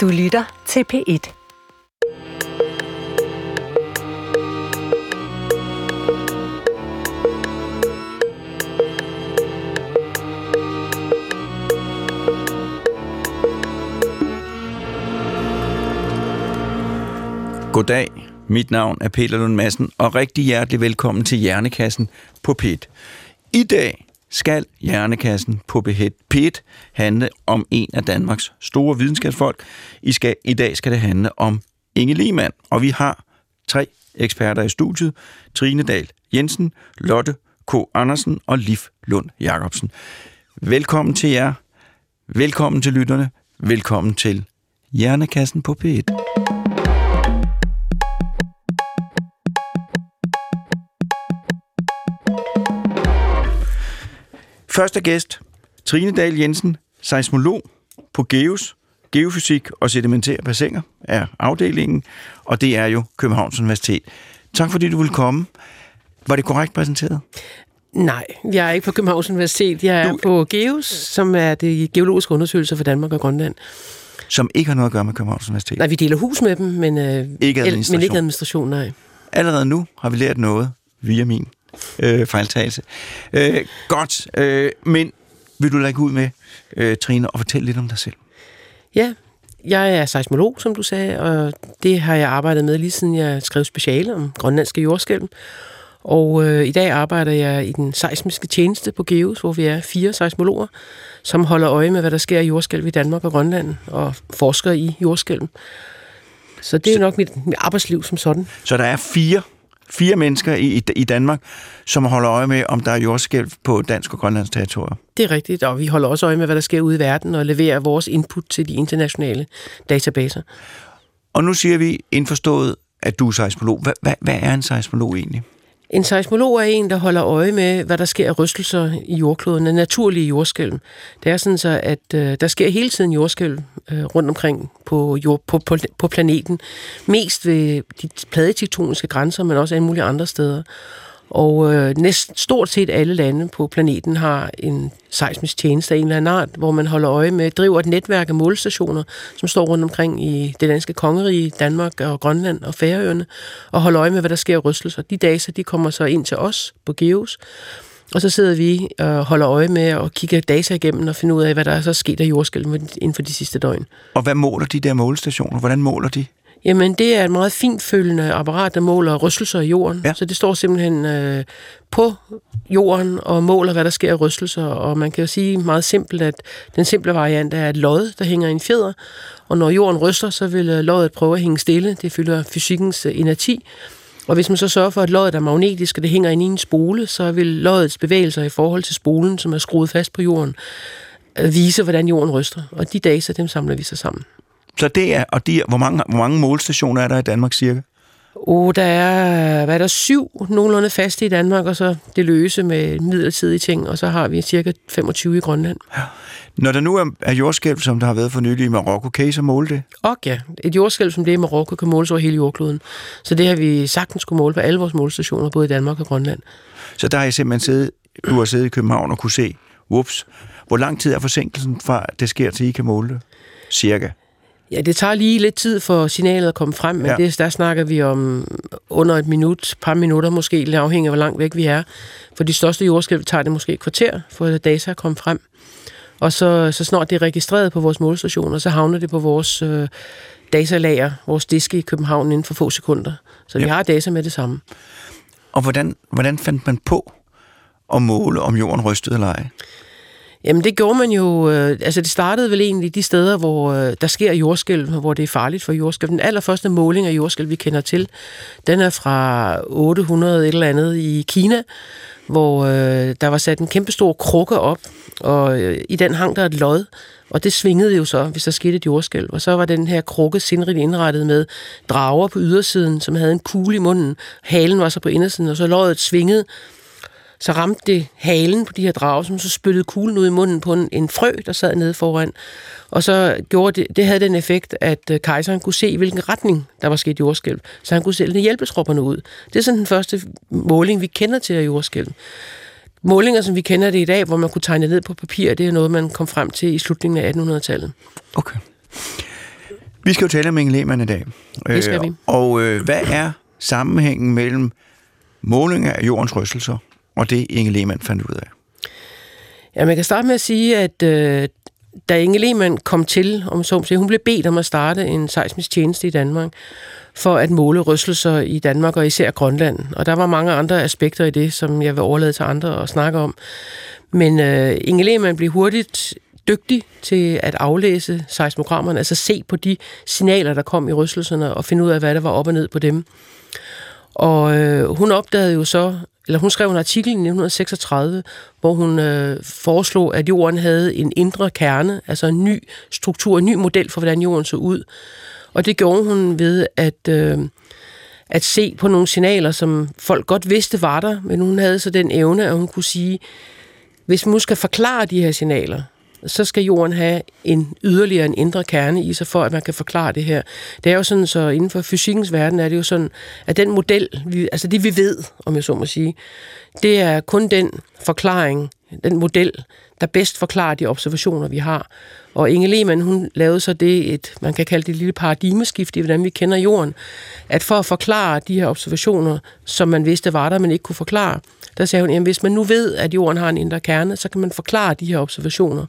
Du lytter til P1. Goddag, mit navn er Peter Lund Madsen, og rigtig hjertelig velkommen til Hjernekassen på PET. I dag skal Hjernekassen på PET handle om en af Danmarks store videnskabsfolk. I, skal, I dag skal det handle om Inge Lehmann, og vi har tre eksperter i studiet. Trine Dahl Jensen, Lotte K. Andersen og Liv Lund Jacobsen. Velkommen til jer. Velkommen til lytterne. Velkommen til Hjernekassen på P1. Første gæst, Trine Dahl Jensen, seismolog på GEOS, Geofysik og sedimentære bassiner er afdelingen, og det er jo Københavns Universitet. Tak fordi du vil komme. Var det korrekt præsenteret? Nej, jeg er ikke på Københavns Universitet. Jeg er du... på GEOS, som er det geologiske undersøgelser for Danmark og Grønland. Som ikke har noget at gøre med Københavns Universitet? Nej, vi deler hus med dem, men, øh, ikke administration. men ikke administration, nej. Allerede nu har vi lært noget via min øh, fejltagelse. Øh, godt, øh, men vil du lægge ud med, øh, Trine, og fortælle lidt om dig selv? Ja, jeg er seismolog, som du sagde, og det har jeg arbejdet med lige siden jeg skrev speciale om grønlandske jordskælv. Og øh, i dag arbejder jeg i den seismiske tjeneste på GEOS, hvor vi er fire seismologer, som holder øje med, hvad der sker i jordskælv i Danmark og Grønland, og forsker i jordskælv. Så det er så, nok mit, mit arbejdsliv som sådan. Så der er fire fire mennesker i, i Danmark, som holder øje med, om der er jordskælv på dansk og grønlandsk territorium. Det er rigtigt, og vi holder også øje med, hvad der sker ude i verden, og leverer vores input til de internationale databaser. Og nu siger vi indforstået, at du er seismolog. Hvad, hvad, hvad er en seismolog egentlig? En seismolog er en, der holder øje med, hvad der sker af rystelser i jordkloden, af naturlige jordskælv. Det er sådan så, at øh, der sker hele tiden jordskælv øh, rundt omkring på, jord, på, på, på planeten. Mest ved de pladetektoniske grænser, men også alle mulige andre steder. Og øh, næsten stort set alle lande på planeten har en seismisk tjeneste af en eller anden art, hvor man holder øje med, driver et netværk af målestationer, som står rundt omkring i det danske kongerige, Danmark og Grønland og Færøerne, og holder øje med, hvad der sker i rystelser. De data, de kommer så ind til os på GEOS, og så sidder vi og holder øje med og kigger data igennem og finder ud af, hvad der er så sket af jordskælv inden for de sidste døgn. Og hvad måler de der målestationer? Hvordan måler de? Jamen, det er et meget finfølende apparat, der måler rystelser i jorden. Ja. Så det står simpelthen øh, på jorden og måler, hvad der sker i rystelser. Og man kan jo sige meget simpelt, at den simple variant er et lod, der hænger i en fjeder. Og når jorden ryster, så vil øh, loddet prøve at hænge stille. Det fylder fysikkens øh, inerti. Og hvis man så sørger for, at loddet er magnetisk, og det hænger inde i en spole, så vil loddets bevægelser i forhold til spolen, som er skruet fast på jorden, øh, vise, hvordan jorden ryster. Og de data, dem samler vi så sammen. Så det er, og de, hvor, mange, hvor mange målstationer er der i Danmark cirka? Oh, der er, hvad er der, syv nogenlunde faste i Danmark, og så det løse med midlertidige ting, og så har vi cirka 25 i Grønland. Ja. Når der nu er, er jordskælv, som der har været for nylig i Marokko, kan I så måle det? Og ja, et jordskælv som det i Marokko kan måles over hele jordkloden. Så det har vi sagtens kunne måle på alle vores målestationer, både i Danmark og Grønland. Så der har I simpelthen siddet, du har siddet i København og kunne se, whoops, hvor lang tid er forsinkelsen fra, det sker til, I kan måle det? Cirka? Ja, det tager lige lidt tid for signalet at komme frem, men ja. det, der snakker vi om under et minut, par minutter måske, lidt afhængig af, hvor langt væk vi er. For de største jordskælv tager det måske et kvarter, for at data at komme frem. Og så, så snart det er registreret på vores målestationer, så havner det på vores øh, datalager, vores diske i København inden for få sekunder. Så ja. vi har data med det samme. Og hvordan, hvordan fandt man på at måle, om jorden rystede eller ej? Jamen det gjorde man jo, øh, altså det startede vel egentlig de steder, hvor øh, der sker jordskælv, hvor det er farligt for jordskælv. Den allerførste måling af jordskælv, vi kender til, den er fra 800 et eller andet i Kina, hvor øh, der var sat en kæmpestor krukke op, og øh, i den hang der et lod, og det svingede jo så, hvis der skete et jordskælv. Og så var den her krukke sindrigt indrettet med drager på ydersiden, som havde en kugle i munden. Halen var så på indersiden, og så loddet svingede, så ramte det halen på de her drager, som så spyttede kuglen ud i munden på en, en frø, der sad nede foran. Og så gjorde det, det havde den effekt, at øh, kejseren kunne se, i hvilken retning der var sket jordskælv. Så han kunne sælge hjælpestropperne ud. Det er sådan den første måling, vi kender til af jordskælv. Målinger, som vi kender det i dag, hvor man kunne tegne ned på papir, det er noget, man kom frem til i slutningen af 1800-tallet. Okay. Vi skal jo tale om Inge Lehmann i dag. Det skal vi. Og øh, hvad er sammenhængen mellem målinger af jordens rystelser og det, Inge Lehmann fandt ud af? Ja, man kan starte med at sige, at øh, da Inge Lehmann kom til, om så må sige, hun blev bedt om at starte en seismisk tjeneste i Danmark, for at måle rystelser i Danmark og især Grønland. Og der var mange andre aspekter i det, som jeg vil overlade til andre at snakke om. Men øh, Inge Lehmann blev hurtigt dygtig til at aflæse seismogrammerne, altså se på de signaler, der kom i rystelserne, og finde ud af, hvad der var op og ned på dem. Og øh, hun opdagede jo så, eller hun skrev en artikel i 1936, hvor hun øh, foreslog, at jorden havde en indre kerne, altså en ny struktur, en ny model for, hvordan jorden så ud. Og det gjorde hun ved at, øh, at se på nogle signaler, som folk godt vidste var der, men hun havde så den evne, at hun kunne sige, hvis man nu skal forklare de her signaler, så skal jorden have en yderligere en indre kerne i sig, for at man kan forklare det her. Det er jo sådan, så inden for fysikkens verden er det jo sådan, at den model, vi, altså det vi ved, om jeg så må sige, det er kun den forklaring, den model, der bedst forklarer de observationer, vi har. Og Inge Lehmann, hun lavede så det, et, man kan kalde det et lille paradigmeskift i, hvordan vi kender jorden. At for at forklare de her observationer, som man vidste var der, men ikke kunne forklare, der sagde hun, at hvis man nu ved, at jorden har en indre kerne, så kan man forklare de her observationer.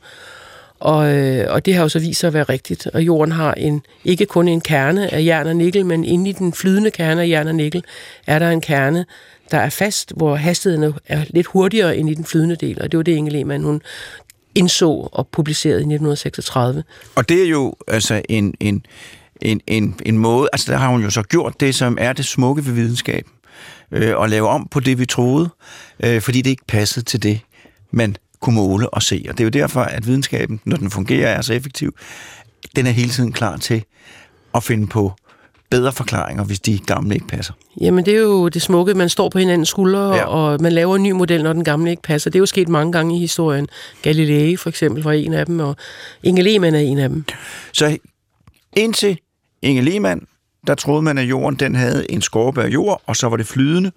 Og, øh, og det har jo så vist sig at være rigtigt. Og jorden har en, ikke kun en kerne af jern og nikkel, men inde i den flydende kerne af jern og nikkel, er der en kerne, der er fast, hvor hastigheden er lidt hurtigere end i den flydende del. Og det var det, Inge Lehmann, hun indså og publicerede i 1936. Og det er jo altså en, en, en, en, en måde, altså der har hun jo så gjort det, som er det smukke ved videnskaben øh, og lave om på det, vi troede, øh, fordi det ikke passede til det, man kunne måle og se. Og det er jo derfor, at videnskaben, når den fungerer, er så effektiv, den er hele tiden klar til at finde på bedre forklaringer, hvis de gamle ikke passer. Jamen, det er jo det smukke. Man står på hinandens skuldre, ja. og man laver en ny model, når den gamle ikke passer. Det er jo sket mange gange i historien. Galilei for eksempel var en af dem, og Inge Lehmann er en af dem. Så indtil Inge Lehmann der troede man, at jorden den havde en skorpe af jord, og så var det flydende.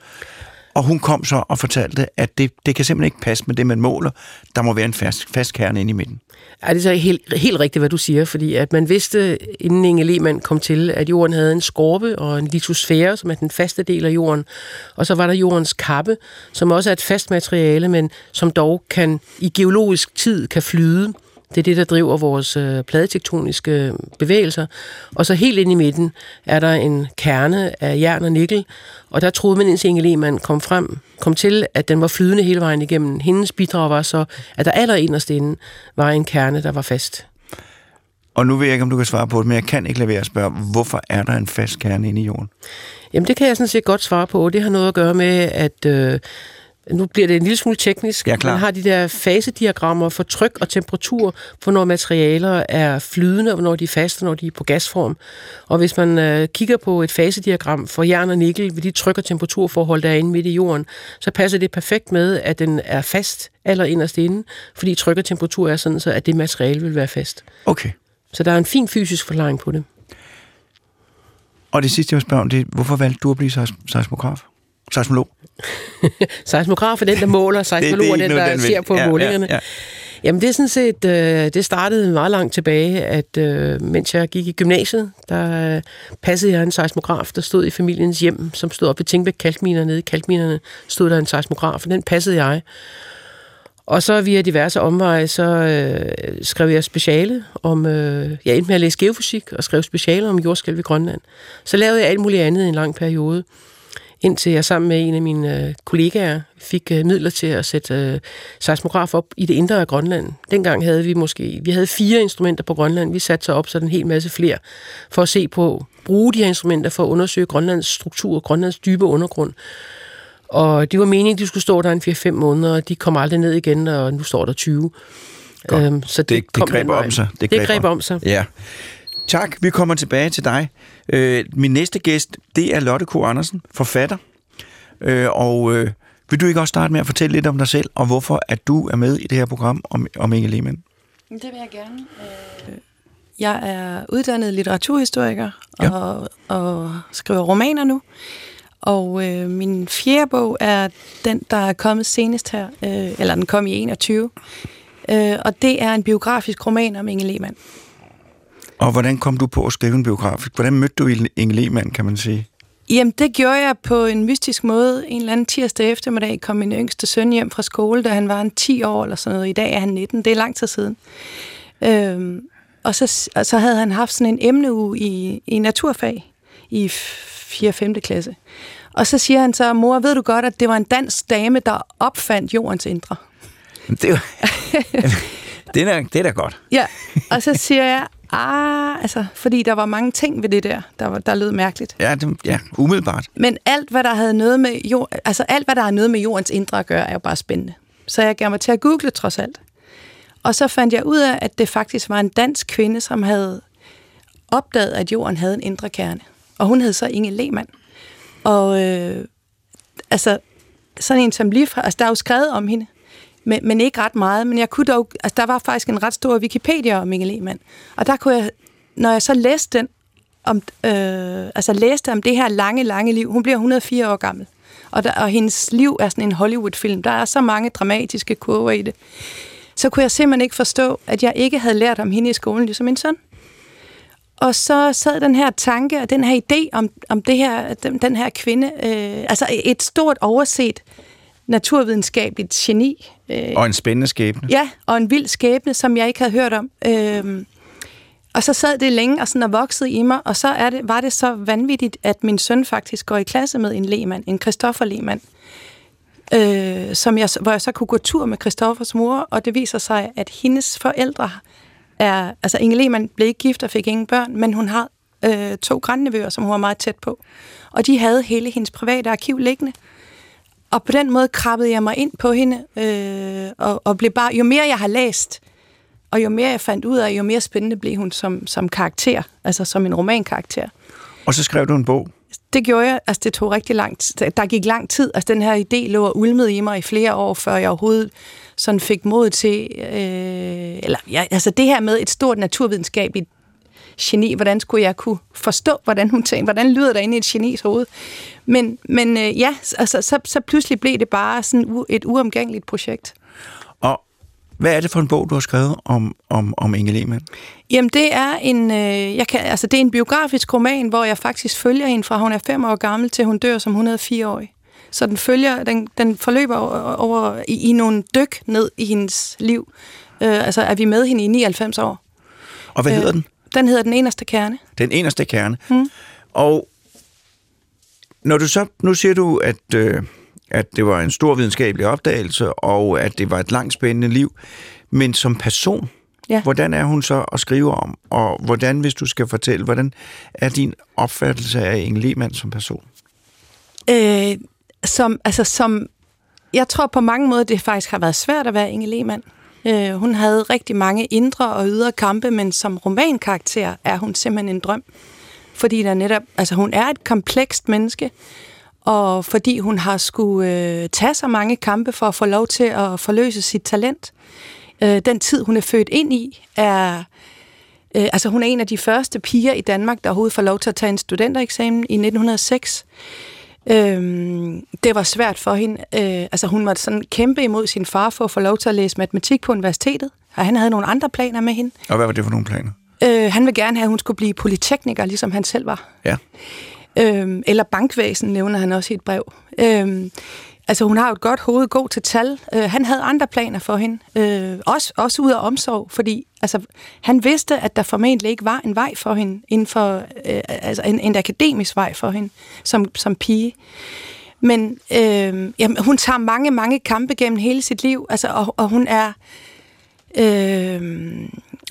Og hun kom så og fortalte, at det, det kan simpelthen ikke passe med det, man måler. Der må være en fast, fast kerne inde i midten. Ja, det er så helt, helt rigtigt, hvad du siger, fordi at man vidste, inden Inge Lehmann kom til, at jorden havde en skorpe og en litosfære, som er den faste del af jorden. Og så var der jordens kappe, som også er et fast materiale, men som dog kan i geologisk tid kan flyde. Det er det, der driver vores øh, pladetektoniske bevægelser. Og så helt ind i midten er der en kerne af jern og nikkel, og der troede man, indtil Inge Lehmann kom frem, kom til, at den var flydende hele vejen igennem. Hendes bidrag var så, at der allerinderst inde var en kerne, der var fast. Og nu ved jeg ikke, om du kan svare på det, men jeg kan ikke lade være at spørge, hvorfor er der en fast kerne inde i jorden? Jamen, det kan jeg sådan set godt svare på. Det har noget at gøre med, at øh, nu bliver det en lille smule teknisk. Ja, klar. Man har de der fasediagrammer for tryk og temperatur, for når materialer er flydende, og når de er faste, og når de er på gasform. Og hvis man øh, kigger på et fasediagram for jern og nikkel ved de tryk- og temperaturforhold, der er inde midt i jorden, så passer det perfekt med, at den er fast aller inderst inde, fordi tryk og temperatur er sådan, så at det materiale vil være fast. Okay. Så der er en fin fysisk forklaring på det. Og det sidste, jeg vil spørge om, det er, hvorfor valgte du at blive seismograf? Seismolog? seismograf er den, der måler, seismolog er den, der den ser på ja, målingerne. Ja, ja. Jamen det er sådan set, øh, det startede meget langt tilbage, at øh, mens jeg gik i gymnasiet, der øh, passede jeg en seismograf, der stod i familiens hjem, som stod op ved Tingbæk Kalkminer, nede i kalkminerne stod der en seismograf, og den passede jeg. Og så via diverse omveje, så øh, skrev jeg speciale om, øh, jeg endte med at læse geofysik, og skrev speciale om jordskælv i Grønland. Så lavede jeg alt muligt andet i en lang periode indtil jeg sammen med en af mine øh, kollegaer fik øh, midler til at sætte øh, seismograf op i det indre af Grønland. Dengang havde vi måske vi havde fire instrumenter på Grønland. Vi satte sig op så en hel masse flere for at se på, bruge de her instrumenter for at undersøge Grønlands struktur, Grønlands dybe undergrund. Og det var meningen, at de skulle stå der en 4-5 måneder, og de kom aldrig ned igen, og nu står der 20. Øhm, så det, det, det greb om sig. Det, det greb om sig. Ja. Tak, vi kommer tilbage til dig. Øh, min næste gæst, det er Lotte K. Andersen, forfatter. Øh, og øh, vil du ikke også starte med at fortælle lidt om dig selv, og hvorfor at du er med i det her program om, om Inge Lehmann? Det vil jeg gerne. Øh, jeg er uddannet litteraturhistoriker ja. og, og skriver romaner nu. Og øh, min fjerde bog er den, der er kommet senest her, øh, eller den kom i 21. Øh, og det er en biografisk roman om Inge Lehmann. Og hvordan kom du på at skrive en biograf? Hvordan mødte du Inge Lehmann, kan man sige? Jamen, det gjorde jeg på en mystisk måde. En eller anden tirsdag eftermiddag kom min yngste søn hjem fra skole, da han var en 10 år eller sådan noget. I dag er han 19. Det er lang tid siden. Øhm, og, så, og så havde han haft sådan en emneuge i, i naturfag i 4. og 5. klasse. Og så siger han så, mor, ved du godt, at det var en dansk dame, der opfandt jordens indre? Det er, jo, det er, det er da godt. Ja, og så siger jeg, ah, altså, fordi der var mange ting ved det der, der, var, der lød mærkeligt. Ja, det, ja, umiddelbart. Men alt, hvad der havde noget med jord, altså alt, hvad der har noget med jordens indre at gøre, er jo bare spændende. Så jeg gav mig til at google trods alt. Og så fandt jeg ud af, at det faktisk var en dansk kvinde, som havde opdaget, at jorden havde en indre kerne. Og hun hed så Inge Lehmann. Og øh, altså, sådan en som lige fra, altså der er jo skrevet om hende, men, men ikke ret meget. Men jeg kunne dog, altså der var faktisk en ret stor Wikipedia om Inge Lehmann. Og der kunne jeg, når jeg så læste den, om, øh, altså læste om det her lange, lange liv, hun bliver 104 år gammel, og, der, og hendes liv er sådan en Hollywood-film. Der er så mange dramatiske kurver i det. Så kunne jeg simpelthen ikke forstå, at jeg ikke havde lært om hende i skolen, ligesom min søn. Og så sad den her tanke og den her idé om, om det her, den, den her kvinde, øh, altså et stort overset naturvidenskabeligt geni. Øh, og en spændende skæbne. Ja, og en vild skæbne, som jeg ikke havde hørt om. Øh, og så sad det længe og sådan og voksede i mig, og så er det, var det så vanvittigt, at min søn faktisk går i klasse med en Lehmann, en Christoffer Lehmann, øh, som jeg, hvor jeg så kunne gå tur med Christoffers mor, og det viser sig, at hendes forældre er... Altså, Inge Lehmann blev ikke gift og fik ingen børn, men hun har øh, to grandnevøer, som hun var meget tæt på. Og de havde hele hendes private arkiv liggende. Og på den måde krabbede jeg mig ind på hende, øh, og, og blev bare... Jo mere jeg har læst, og jo mere jeg fandt ud af, jo mere spændende blev hun som, som karakter, altså som en romankarakter. Og så skrev du en bog? Det gjorde jeg. Altså, det tog rigtig lang tid. Der gik lang tid. Altså, den her idé lå og ulmede i mig i flere år, før jeg overhovedet sådan fik mod til... Øh, eller, ja, altså, det her med et stort naturvidenskabeligt geni, hvordan skulle jeg kunne forstå, hvordan hun tænkte, hvordan lyder der inde i et genis hoved. Men, men øh, ja, altså, så, så pludselig blev det bare sådan et uomgængeligt projekt. Og hvad er det for en bog, du har skrevet om, om, om Inge Lehmann? Jamen, det er en, øh, jeg kan, altså, det er en biografisk roman, hvor jeg faktisk følger hende fra hun er fem år gammel til hun dør som 104 år. Så den følger, den, den forløber over, over i, i nogle dyk ned i hendes liv. Øh, altså er vi med hende i 99 år. Og hvad øh, hedder den? Den hedder Den Eneste Kerne. Den Eneste Kerne. Hmm. Og når du så, nu siger du, at, øh, at det var en stor videnskabelig opdagelse, og at det var et langt spændende liv, men som person, ja. hvordan er hun så at skrive om? Og hvordan, hvis du skal fortælle, hvordan er din opfattelse af Inge Lehmann som person? Øh, som, altså som, jeg tror på mange måder, det faktisk har været svært at være Inge Lehmann. Øh, hun havde rigtig mange indre og ydre kampe, men som romankarakter er hun simpelthen en drøm. Fordi der netop, altså hun er et komplekst menneske, og fordi hun har skulle øh, tage så mange kampe for at få lov til at forløse sit talent. Øh, den tid, hun er født ind i, er... Øh, altså hun er en af de første piger i Danmark, der overhovedet får lov til at tage en studentereksamen i 1906. Øhm, det var svært for hende. Øh, altså hun måtte sådan kæmpe imod sin far for at få lov til at læse matematik på universitetet. Og han havde nogle andre planer med hende. Og hvad var det for nogle planer? Øh, han ville gerne have, at hun skulle blive polytekniker, ligesom han selv var. Ja. Øhm, eller bankvæsen, nævner han også i et brev. Øhm, altså, hun har jo et godt hoved, god til tal. Øh, han havde andre planer for hende. Øh, også, også ud af omsorg, fordi altså, han vidste, at der formentlig ikke var en vej for hende, inden for, øh, altså en, en akademisk vej for hende, som, som pige. Men øh, jamen, hun tager mange, mange kampe gennem hele sit liv, altså, og, og hun er... Øh,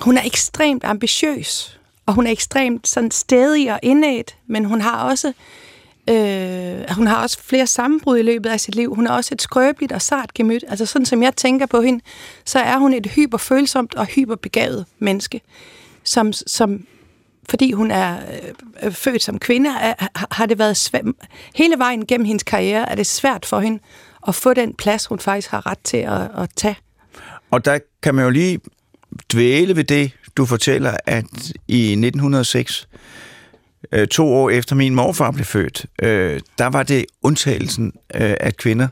hun er ekstremt ambitiøs, og hun er ekstremt sådan stedig og indædt, men hun har også øh, Øh, hun har også flere sammenbrud i løbet af sit liv. Hun er også et skrøbeligt og sart gemyt. Altså sådan som jeg tænker på hende, så er hun et hyperfølsomt og hyperbegavet menneske, som, som fordi hun er øh, øh født som kvinde, er, har det været svært. Hele vejen gennem hendes karriere er det svært for hende at få den plads, hun faktisk har ret til at, at tage. Og der kan man jo lige dvæle ved det, du fortæller, at i 1906, øh, to år efter min morfar blev født, øh, der var det undtagelsen, øh, at kvinder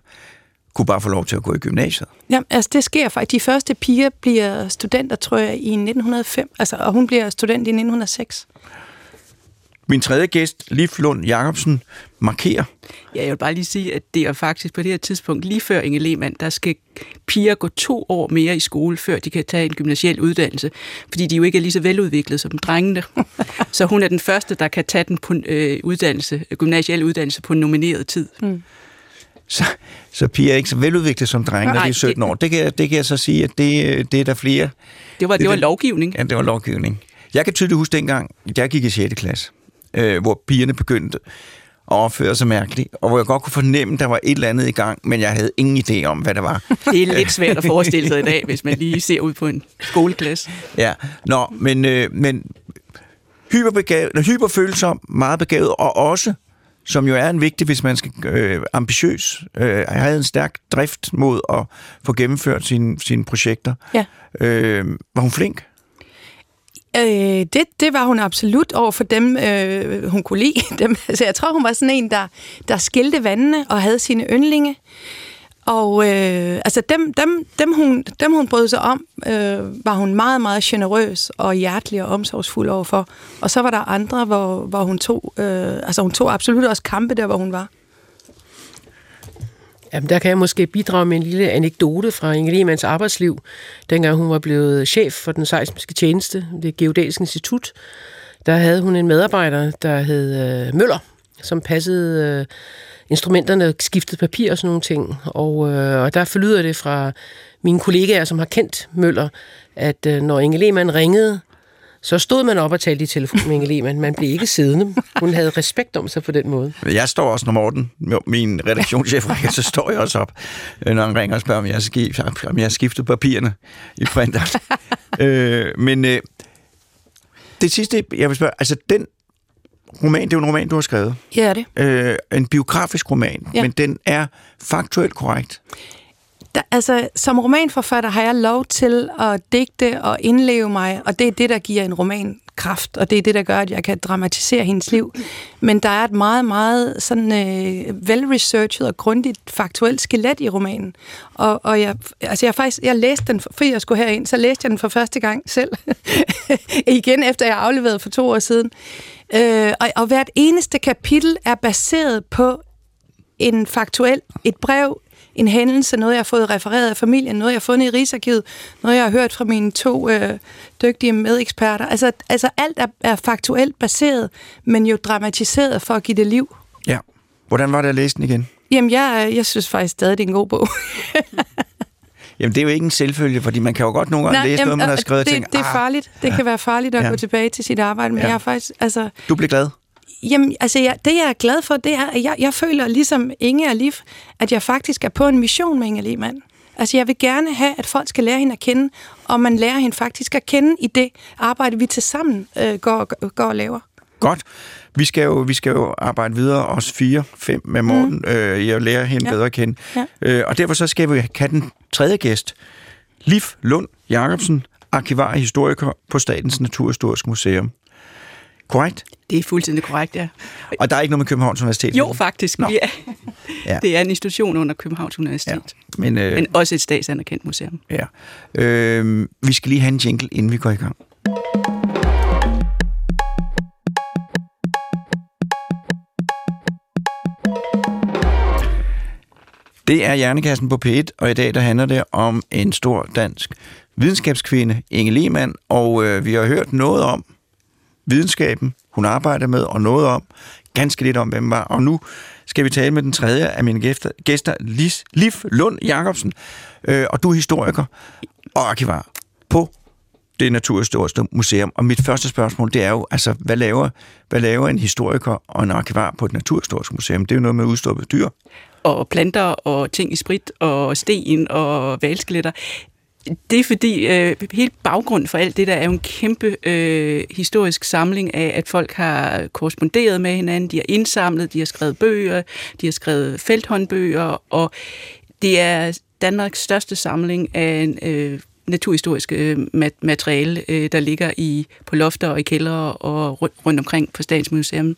kunne bare få lov til at gå i gymnasiet. Ja, altså det sker faktisk. De første piger bliver studenter, tror jeg, i 1905, altså, og hun bliver student i 1906. Min tredje gæst, Liv Lund Jacobsen, markerer. Ja, jeg vil bare lige sige, at det er faktisk på det her tidspunkt, lige før Inge Lehmann, der skal piger gå to år mere i skole, før de kan tage en gymnasiel uddannelse, fordi de jo ikke er lige så veludviklede som drengene. så hun er den første, der kan tage den på, øh, uddannelse, gymnasiel uddannelse på en nomineret tid. Mm. Så, så piger er ikke så veludviklet som drenge, når de er 17 år. Det kan, jeg, det kan jeg så sige, at det, det er der flere. Det var, det, det var lovgivning. Ja, det var lovgivning. Jeg kan tydeligt huske dengang, jeg gik i 6. klasse, øh, hvor pigerne begyndte at opføre sig mærkeligt, og hvor jeg godt kunne fornemme, at der var et eller andet i gang, men jeg havde ingen idé om, hvad det var. Det er lidt svært at forestille sig i dag, hvis man lige ser ud på en skoleklasse. Ja, nå, men, øh, men hyperbegavet, hyperfølsom, meget begavet, og også som jo er en vigtig, hvis man skal øh, ambitiøs, øh, have en stærk drift mod at få gennemført sine, sine projekter. Ja. Øh, var hun flink? Øh, det, det var hun absolut over for dem, øh, hun kunne lide. Dem. Så jeg tror, hun var sådan en, der, der skilte vandene og havde sine yndlinge. Og øh, altså dem, dem, dem, hun, dem, hun brød sig om, øh, var hun meget, meget generøs og hjertelig og omsorgsfuld overfor. Og så var der andre, hvor, hvor hun tog, øh, altså hun tog absolut også kampe der, hvor hun var. Jamen, der kan jeg måske bidrage med en lille anekdote fra Inge Lehmanns arbejdsliv, dengang hun var blevet chef for den seismiske tjeneste, ved Geodætiske Institut. Der havde hun en medarbejder, der hed øh, Møller, som passede øh, instrumenterne, skiftede papir og sådan nogle ting. Og, øh, og der forlyder det fra mine kollegaer, som har kendt Møller, at øh, når Inge Lehmann ringede, så stod man op og talte i telefon med Inge Lehmann. Man blev ikke siddende. Hun havde respekt om sig på den måde. Jeg står også, når Morten, min redaktionschef, ringer, så står jeg også op, øh, når han ringer og spørger, om jeg har skiftet, om jeg har skiftet papirerne i printeren. øh, men øh, det sidste, jeg vil spørge, altså den roman, det er jo en roman, du har skrevet. Ja, er det. Øh, en biografisk roman, ja. men den er faktuelt korrekt. Der, altså, som romanforfatter har jeg lov til at digte og indleve mig, og det er det, der giver en roman kraft, og det er det, der gør, at jeg kan dramatisere hendes liv. Men der er et meget, meget sådan øh, velresearchet og grundigt faktuelt skelet i romanen. Og, og jeg, altså jeg faktisk, jeg læste den, fordi jeg skulle herind, så læste jeg den for første gang selv. Igen efter jeg afleverede for to år siden. Øh, og, og hvert eneste kapitel er baseret på en faktuel, et brev, en hændelse, noget jeg har fået refereret af familien, noget jeg har fundet i Rigsarkivet, noget jeg har hørt fra mine to øh, dygtige medeksperter. Altså, altså alt er, er faktuelt baseret, men jo dramatiseret for at give det liv. Ja. Hvordan var det at læse den igen? Jamen, jeg, jeg synes faktisk stadig, det er en god bog. Jamen, det er jo ikke en selvfølge, fordi man kan jo godt nogle gange Nej, læse jamen, noget, man har skrevet det, og tænke, det er ah, farligt. Det kan være farligt at ja. gå tilbage til sit arbejde, men ja. jeg har faktisk... Altså, du blev glad? Jamen, altså, jeg, det jeg er glad for, det er, at jeg, jeg føler ligesom Inge og Liv, at jeg faktisk er på en mission med Inge Lehmann. Altså, jeg vil gerne have, at folk skal lære hende at kende, og man lærer hende faktisk at kende i det arbejde, vi til sammen øh, går, går og laver. Godt. Vi skal jo, vi skal jo arbejde videre, os fire, fem med Morten, mm. øh, jeg lærer hende ja. bedre at kende. Ja. Øh, og derfor så skal vi have den tredje gæst, Liv Lund Jacobsen, arkivar og historiker på Statens Naturhistoriske Museum. Korrekt? Det er fuldstændig korrekt, ja. Og der er ikke noget med Københavns Universitet? Jo, faktisk. Er, ja. Det er en institution under Københavns Universitet. Ja. Men, øh, men også et statsanerkendt museum. Ja. Øh, vi skal lige have en jingle, inden vi går i gang. Det er Hjernekassen på P1, og i dag der handler det om en stor dansk videnskabskvinde, Inge Lehmann, og øh, vi har hørt noget om videnskaben, hun arbejder med, og noget om, ganske lidt om, hvem var. Og nu skal vi tale med den tredje af mine gæster, gæster Lis, Liv Lund Jacobsen, øh, og du er historiker og arkivar på det Naturhistoriske Museum. Og mit første spørgsmål, det er jo, altså, hvad laver, hvad laver en historiker og en arkivar på et Naturhistorisk Museum? Det er jo noget med udstoppet dyr og planter og ting i sprit og sten og valskeletter. Det er fordi, øh, helt baggrund for alt det der er jo en kæmpe øh, historisk samling af, at folk har korresponderet med hinanden, de har indsamlet, de har skrevet bøger, de har skrevet felthåndbøger, og det er Danmarks største samling af øh, naturhistorisk øh, materiale, øh, der ligger i på lofter og i kældre og rundt omkring på Statens Museum.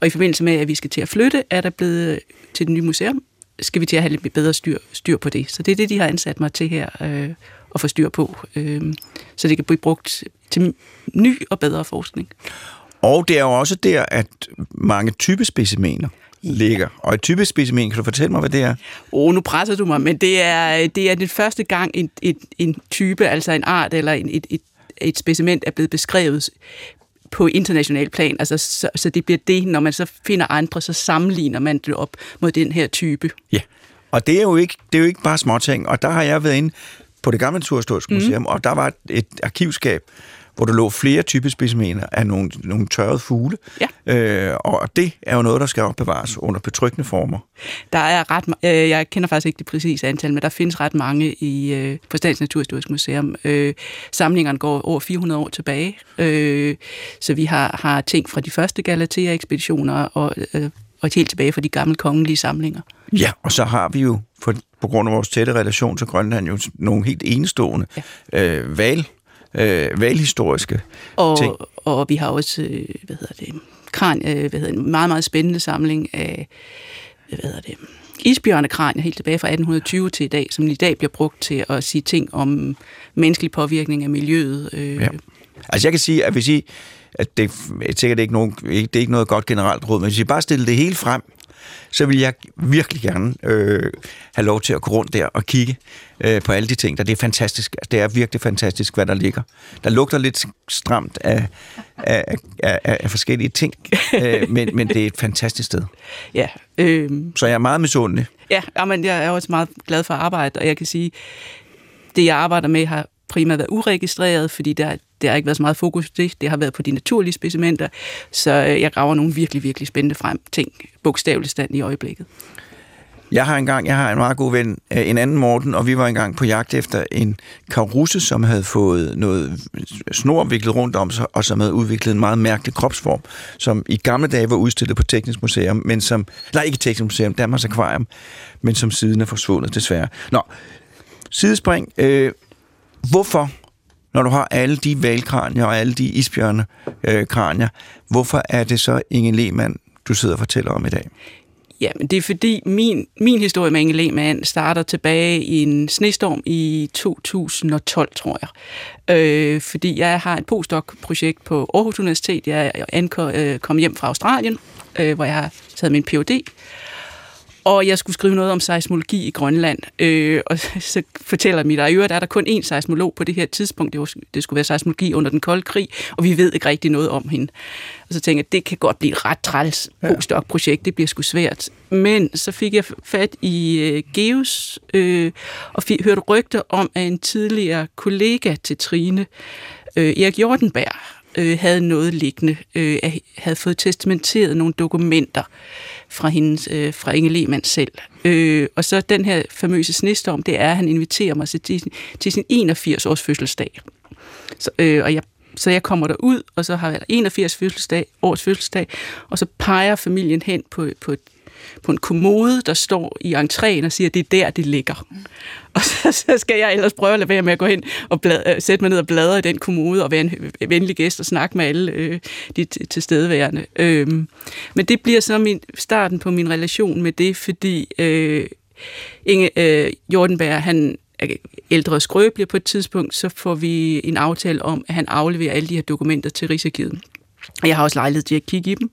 Og i forbindelse med, at vi skal til at flytte, er der blevet til det nye museum skal vi til at have lidt bedre styr, styr på det. Så det er det, de har ansat mig til her, øh, at få styr på, øh, så det kan blive brugt til ny og bedre forskning. Og det er jo også der, at mange typespecimener ligger. Og et typespecimen, kan du fortælle mig, hvad det er? Åh, oh, nu presser du mig, men det er, det er den første gang, en, en, en type, altså en art eller en, et, et, et specimen er blevet beskrevet på international plan. Altså, så, så det bliver det, når man så finder andre, så sammenligner man det op mod den her type. Ja, og det er jo ikke, det er jo ikke bare småting. Og der har jeg været inde på det gamle Naturhistoriske mm. Museum, og der var et arkivskab, hvor der lå flere typer specimener af nogle, nogle tørrede fugle. Ja. Øh, og det er jo noget, der skal opbevares under betryggende former. Der er ret, øh, jeg kender faktisk ikke det præcise antal, men der findes ret mange i øh, på Statens Naturhistoriske Museum. Øh, samlingerne går over 400 år tilbage, øh, så vi har, har ting fra de første Galatea-ekspeditioner og, øh, og helt tilbage fra de gamle kongelige samlinger. Ja, og så har vi jo, for, på grund af vores tætte relation til Grønland, jo nogle helt enestående ja. øh, val øh, valhistoriske og, ting. Og vi har også, øh, hvad hedder det, kran, øh, hvad hedder det, en meget, meget spændende samling af, hvad hedder det, isbjørnekranier helt tilbage fra 1820 til i dag, som i dag bliver brugt til at sige ting om menneskelig påvirkning af miljøet. Øh. Ja. Altså jeg kan sige, at hvis I, at det er sikkert ikke, nogen, det er ikke noget godt generelt råd, men hvis I bare stiller det hele frem, så vil jeg virkelig gerne øh, have lov til at gå rundt der og kigge øh, på alle de ting, der det er fantastisk. Altså, det er virkelig fantastisk, hvad der ligger. Der lugter lidt stramt af, af, af, af forskellige ting, øh, men, men det er et fantastisk sted. Ja. Øh, så jeg er meget misundelig. Ja, men jeg er også meget glad for at arbejde, og jeg kan sige, det jeg arbejder med har primært været uregistreret, fordi der, der har ikke været så meget fokus på det. Det har været på de naturlige specimenter, så øh, jeg graver nogle virkelig, virkelig spændende frem ting, bogstaveligt stand i øjeblikket. Jeg har engang, jeg har en meget god ven, øh, en anden Morten, og vi var engang på jagt efter en karusse, som havde fået noget snor viklet rundt om sig, og som havde udviklet en meget mærkelig kropsform, som i gamle dage var udstillet på Teknisk Museum, men som, nej ikke Teknisk Museum, Danmarks Akvarium, men som siden er forsvundet desværre. Nå, sidespring. Øh, hvorfor, når du har alle de valkranier og alle de isbjørnekranier, øh, hvorfor er det så Inge Lehmann, du sidder og fortæller om i dag? Ja, men det er fordi min, min historie med Inge Lehmann starter tilbage i en snestorm i 2012, tror jeg. Øh, fordi jeg har et postdoc-projekt på Aarhus Universitet. Jeg ankom, øh, kom hjem fra Australien, øh, hvor jeg har taget min Ph.D., og jeg skulle skrive noget om seismologi i Grønland. Øh, og så fortæller mit at der er der kun én seismolog på det her tidspunkt. Det, var, det skulle være seismologi under den kolde krig, og vi ved ikke rigtig noget om hende. Og så tænkte jeg, det kan godt blive et ret træls postdoc-projekt, det bliver sgu svært. Men så fik jeg fat i øh, Geus, øh, og fik, hørte rygter om, at en tidligere kollega til Trine, øh, Erik Jordenberg, øh, havde noget liggende, øh, havde fået testamenteret nogle dokumenter fra, hendes, øh, fra Inge Lehmann selv. Øh, og så den her famøse snestorm, det er, at han inviterer mig til, til sin 81-års fødselsdag. Så, øh, og jeg så jeg kommer der ud, og så har jeg 81 fødselsdag, års fødselsdag, og så peger familien hen på, på et på en kommode, der står i entréen og siger, at det er der, det ligger. Og så, så skal jeg ellers prøve at lade være med at gå hen og blad, øh, sætte mig ned og bladre i den kommode og være en venlig gæst og snakke med alle øh, de tilstedeværende. Øhm, men det bliver så min, starten på min relation med det, fordi øh, Inge øh, Jordenberg, han er ældre og skrøbelig på et tidspunkt, så får vi en aftale om, at han afleverer alle de her dokumenter til Rigsarkivet. Jeg har også lejlighed til at kigge i dem.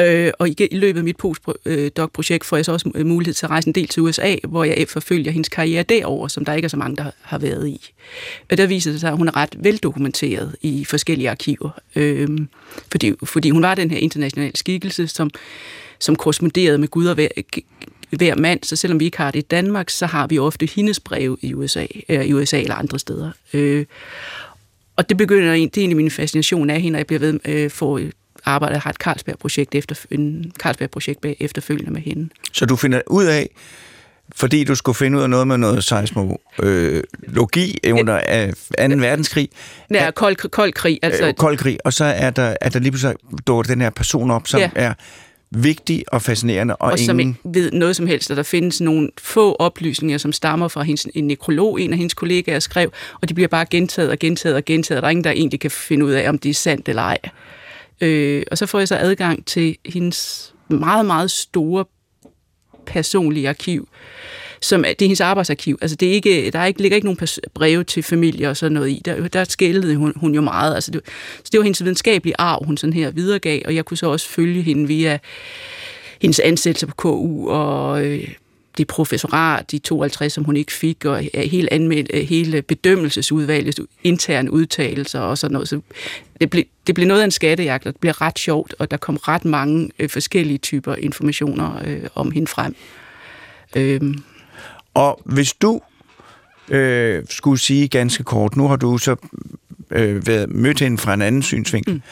Øh, og i, i løbet af mit postdoc-projekt får jeg så også øh, mulighed til at rejse en del til USA, hvor jeg forfølger hendes karriere derover, som der ikke er så mange, der har været i. Og der viser det sig, at hun er ret veldokumenteret i forskellige arkiver, øh, fordi, fordi hun var den her internationale skikkelse, som, som korresponderede med Gud og hver, hver mand, så selvom vi ikke har det i Danmark, så har vi ofte hendes brev i USA, øh, i USA eller andre steder. Øh, og det begynder det er egentlig min fascination af hende, og jeg bliver ved øh, for arbejder, har et Carlsberg-projekt efter, en Carlsberg-projekt efterfølgende med hende. Så du finder ud af, fordi du skulle finde ud af noget med noget seismologi øh, under 2. Øh, verdenskrig. Ja, kold, kold krig. Altså. Øh, kold krig, og så er der, er der lige pludselig den her person op, som ja. er vigtig og fascinerende. Og, og ingen... som ikke ved noget som helst, og der findes nogle få oplysninger, som stammer fra hendes, en nekrolog, en af hendes kollegaer skrev, og de bliver bare gentaget og gentaget og gentaget, og der er ingen, der egentlig kan finde ud af, om de er sandt eller ej. Øh, og så får jeg så adgang til hendes meget, meget store personlige arkiv, som er, det er hendes arbejdsarkiv. Altså det er ikke, der er ikke, ligger ikke nogen breve til familie og sådan noget i. Der, der skældede hun, hun jo meget. Altså det, så det var hendes videnskabelige arv, hun sådan her videregav, og jeg kunne så også følge hende via hendes ansættelse på KU og øh, det professorat, de 52, som hun ikke fik, og hele, anmeld, øh, hele bedømmelsesudvalgets interne udtalelser og sådan noget. Så det blev, det blev noget af en skattejagt, og det blev ret sjovt, og der kom ret mange øh, forskellige typer informationer øh, om hende frem. Øhm. Og hvis du øh, skulle sige ganske kort, nu har du så øh, været mødt hende fra en anden synsvinkel. Mm.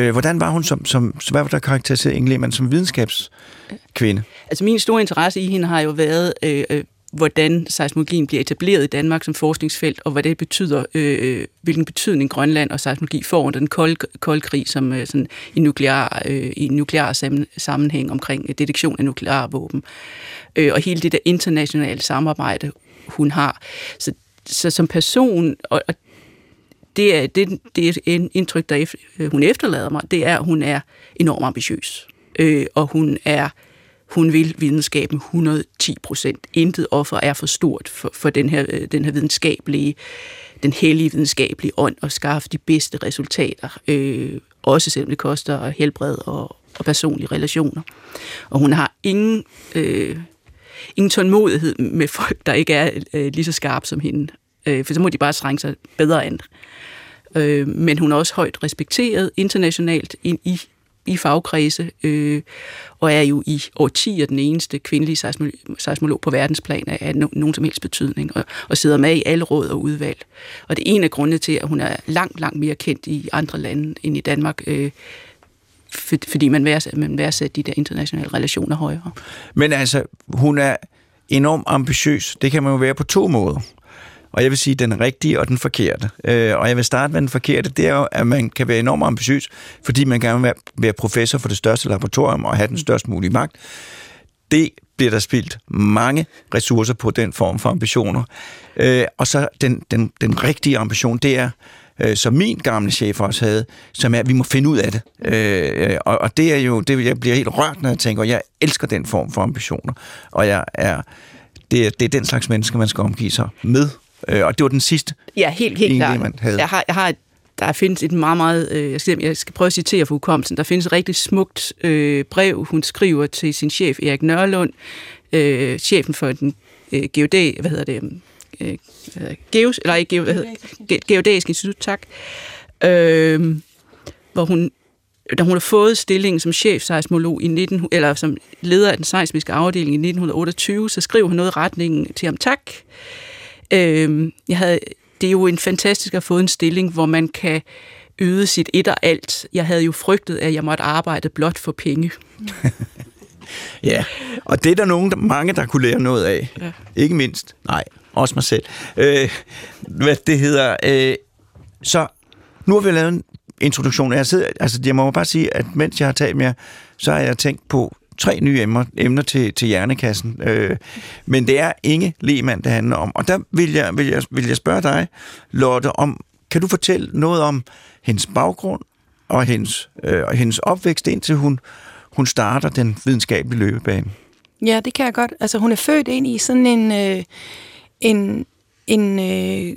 Øh, hvordan var hun som, som, hvad var der karakteriseret Inge Lehmann som videnskabskvinde? Altså min store interesse i hende har jo været, øh, øh, hvordan seismologien bliver etableret i Danmark som forskningsfelt, og hvad det betyder, øh, hvilken betydning Grønland og seismologi får under den kolde, kolde krig, som øh, sådan i nuklear, øh, i nuklear sammenhæng omkring detektion af nukleare våben. Øh, og hele det der internationale samarbejde, hun har. Så, så som person, og, og det er, det, det er et indtryk, der øh, hun efterlader mig, det er, at hun er enormt ambitiøs. Øh, og hun er hun vil videnskaben 110 procent. Intet offer er for stort for, for den, her, øh, den her videnskabelige, den hellige videnskabelige ånd at skaffe de bedste resultater. Øh, også selvom det koster helbred og, og personlige relationer. Og hun har ingen, øh, ingen tålmodighed med folk, der ikke er øh, lige så skarpe som hende. Øh, for så må de bare strænge sig bedre an. Øh, men hun er også højt respekteret internationalt ind i, i fagkredse, øh, og er jo i årtier den eneste kvindelige seismolog på verdensplan af no, nogen som helst betydning, og, og sidder med i alle råd og udvalg. Og det er en af grundene til, at hun er langt, langt mere kendt i andre lande end i Danmark, øh, for, fordi man værdsætter, man værdsætter de der internationale relationer højere. Men altså, hun er enormt ambitiøs. Det kan man jo være på to måder. Og jeg vil sige den rigtige og den forkerte. Øh, og jeg vil starte med den forkerte. Det er jo, at man kan være enormt ambitiøs, fordi man gerne vil være professor for det største laboratorium og have den størst mulige magt. Det bliver der spildt mange ressourcer på den form for ambitioner. Øh, og så den, den, den rigtige ambition, det er, øh, som min gamle chef også havde, som er, at vi må finde ud af det. Øh, og, og det er jo, det, jeg bliver helt rørt, når jeg tænker, og jeg elsker den form for ambitioner. Og jeg er, det, er, det er den slags mennesker, man skal omgive sig med. Øh, og det var den sidste. Ja, helt, helt klart. Man havde. Jeg har, jeg har et, der findes et meget, meget, øh, jeg, skal, jeg skal prøve at citere for hukommelsen, der findes et rigtig smukt øh, brev, hun skriver til sin chef Erik Nørlund, øh, chefen for den øh, geodæ, hvad hedder det, øh, Geos, eller ikke, hvad hedder, Geodæisk Institut, tak, øh, hvor hun da hun har fået stillingen som chefseismolog i 19, eller som leder af den seismiske afdeling i 1928, så skriver hun noget i retningen til ham tak. Øh, jeg havde, det er jo en fantastisk at få en stilling, hvor man kan yde sit et og alt. Jeg havde jo frygtet, at jeg måtte arbejde blot for penge. ja, og det er der nogen, mange, der kunne lære noget af. Ja. Ikke mindst. Nej, også mig selv. Øh, hvad det hedder. Øh, så nu har vi lavet en introduktion. Jeg, sidder, altså, jeg må bare sige, at mens jeg har talt med jer, så har jeg tænkt på tre nye emner, emner til, til hjernekassen. Øh, men det er Inge Lehmann, det handler om. Og der vil jeg, vil jeg, vil jeg spørge dig, Lotte, om, kan du fortælle noget om hendes baggrund og hendes, øh, og hendes opvækst, indtil hun, hun starter den videnskabelige løbebane? Ja, det kan jeg godt. Altså, hun er født ind i sådan en, øh, en, en øh,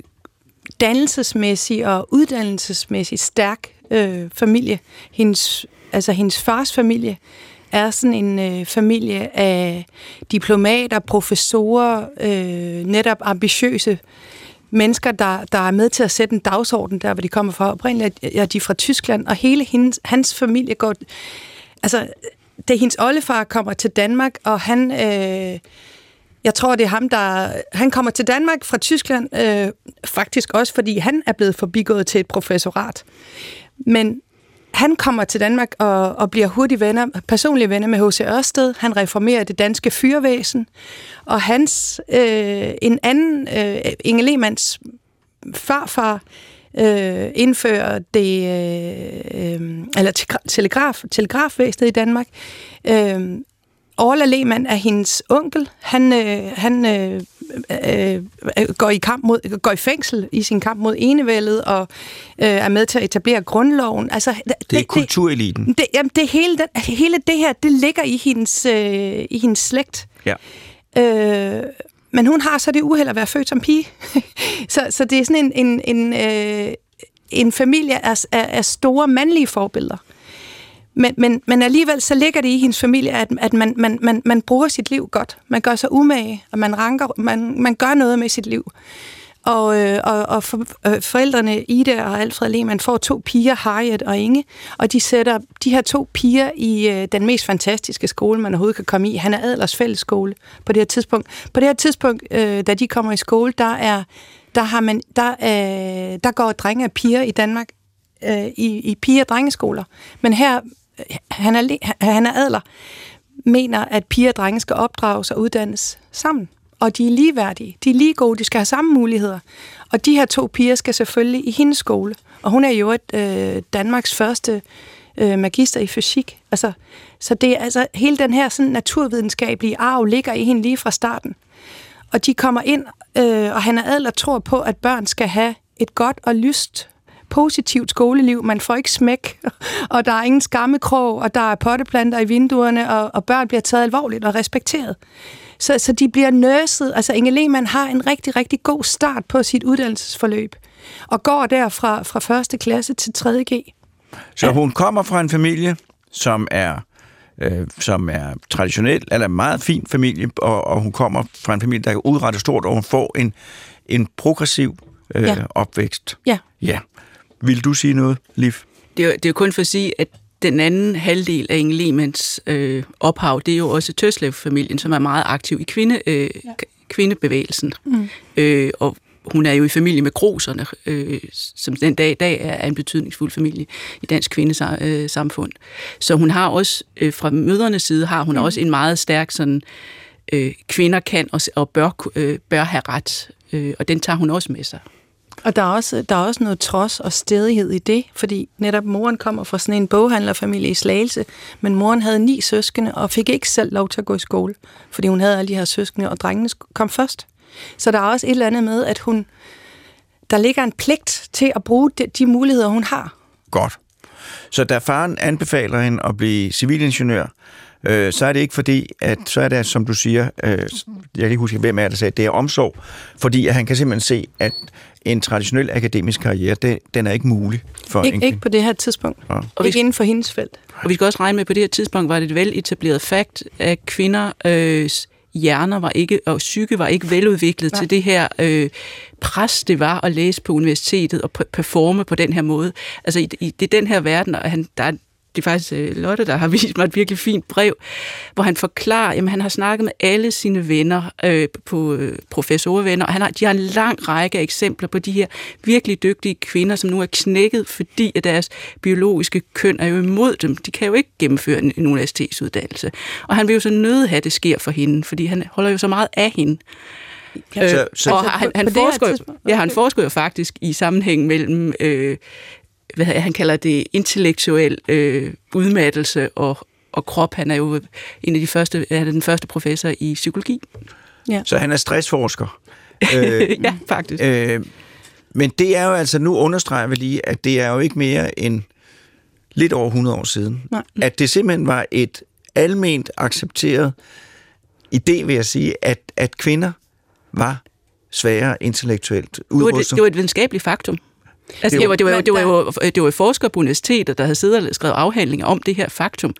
dannelsesmæssig og uddannelsesmæssig stærk øh, familie. Hendes, altså hendes fars familie er sådan en øh, familie af diplomater, professorer, øh, netop ambitiøse mennesker, der, der er med til at sætte en dagsorden der, hvor de kommer fra. Oprindeligt er de fra Tyskland, og hele hendes, hans familie går... Altså, da hendes oldefar kommer til Danmark, og han... Øh, jeg tror, det er ham, der... Han kommer til Danmark fra Tyskland, øh, faktisk også, fordi han er blevet forbigået til et professorat. Men han kommer til Danmark og, og bliver hurtigt venner, personlige venner med H.C. Ørsted. Han reformerer det danske fyrvæsen. Og hans, øh, en anden, øh, Inge Lehmanns farfar, øh, indfører det, øh, øh eller telegraf, telegrafvæsenet i Danmark. Øh, Orla Lehmann er hendes onkel. Han, øh, han øh, øh, går i kamp mod, går i fængsel i sin kamp mod enevældet og øh, er med til at etablere grundloven. Altså, det, det er kultureliten. Det, jamen, det hele, den, hele det her, det ligger i hendes, øh, i hendes slægt. Ja. Øh, men hun har så det uheld at være født som pige. så, så det er sådan en, en, en, øh, en familie af, af, af store mandlige forbilleder. Men, men, men alligevel så ligger det i hendes familie, at, at man, man, man, man bruger sit liv godt. Man gør sig umage, og man, ranker, man, man gør noget med sit liv. Og, øh, og, og for, øh, forældrene Ida og Alfred Lehmann får to piger, Harriet og Inge, og de sætter de her to piger i øh, den mest fantastiske skole, man overhovedet kan komme i. Han er Adlers fællesskole på det her tidspunkt. På det her tidspunkt, øh, da de kommer i skole, der er der, har man, der, øh, der går drenge og piger i Danmark øh, i, i piger- og drengeskoler. Men her, han er, han er adler, mener, at piger og drenge skal opdrages og uddannes sammen og de er ligeværdige. De er lige gode, de skal have samme muligheder. Og de her to piger skal selvfølgelig i hendes skole. Og hun er jo et øh, Danmarks første øh, magister i fysik. Altså, så det er altså hele den her sådan, naturvidenskabelige arv ligger i hende lige fra starten. Og de kommer ind, øh, og han er adler tror på, at børn skal have et godt og lyst positivt skoleliv. Man får ikke smæk, og der er ingen skammekrog, og der er potteplanter i vinduerne, og, og børn bliver taget alvorligt og respekteret. Så, så de bliver nørset. Altså Inge Lehmann har en rigtig, rigtig god start på sit uddannelsesforløb, og går derfra fra første klasse til 3.G. Så hun kommer fra en familie, som er øh, som er traditionel, eller meget fin familie, og, og hun kommer fra en familie, der er udrettet stort, og hun får en, en progressiv øh, ja. opvækst. Ja. Ja. Vil du sige noget, Liv? Det er, det er kun for at sige, at den anden halvdel af Inge Lehmanns øh, ophav, det er jo også Tøslev-familien, som er meget aktiv i kvinde, øh, ja. kvindebevægelsen. Mm. Øh, og hun er jo i familie med Groserne, øh, som den dag i dag er en betydningsfuld familie i dansk kvindesamfund. Så hun har også, øh, fra mødernes side, har hun mm. også en meget stærk sådan, øh, kvinder kan og, og bør, øh, bør have ret, øh, og den tager hun også med sig. Og der er, også, der er også noget trods og stedighed i det, fordi netop moren kommer fra sådan en boghandlerfamilie i Slagelse, men moren havde ni søskende og fik ikke selv lov til at gå i skole, fordi hun havde alle de her søskende, og drengene kom først. Så der er også et eller andet med, at hun, der ligger en pligt til at bruge de, de muligheder, hun har. Godt. Så da faren anbefaler hende at blive civilingeniør, øh, så er det ikke fordi, at så er det, som du siger, øh, jeg kan ikke huske, hvem er det sagde, det er omsorg, fordi at han kan simpelthen se, at en traditionel akademisk karriere, det, den er ikke mulig for Ik- Ikke på det her tidspunkt. Ja. Og ikke inden for hendes felt. Og vi skal også regne med, at på det her tidspunkt var det et vel etableret fakt, at kvinder øh, hjerner var ikke, og psyke var ikke veludviklet ja. til det her øh, pres, det var at læse på universitetet og performe på den her måde. Altså, i, i, det er den her verden, og han, der er det er faktisk øh, Lotte, der har vist mig et virkelig fint brev, hvor han forklarer, at han har snakket med alle sine venner, øh, på øh, professorvenner, og han har, de har en lang række af eksempler på de her virkelig dygtige kvinder, som nu er knækket, fordi at deres biologiske køn er jo imod dem. De kan jo ikke gennemføre en, en universitetsuddannelse. Og han vil jo så nøde have, at det sker for hende, fordi han holder jo så meget af hende. Ja, så, så, og han, han, forsker, ja, han forsker jo faktisk i sammenhæng mellem øh, hvad han kalder det intellektuel øh, udmattelse og, og krop. Han er jo en af de første, han er den første professor i psykologi. Ja. Så han er stressforsker. øh, ja, faktisk. Øh, men det er jo altså, nu understreger vi lige, at det er jo ikke mere end lidt over 100 år siden. Nej. At det simpelthen var et alment accepteret idé, vil jeg sige, at, at kvinder var sværere intellektuelt udrustet. Det var, det var et videnskabeligt faktum. Altså, det, var, det, var, det, var, det, var jo, det var forskere på universitetet, der havde siddet og skrevet afhandlinger om det her faktum,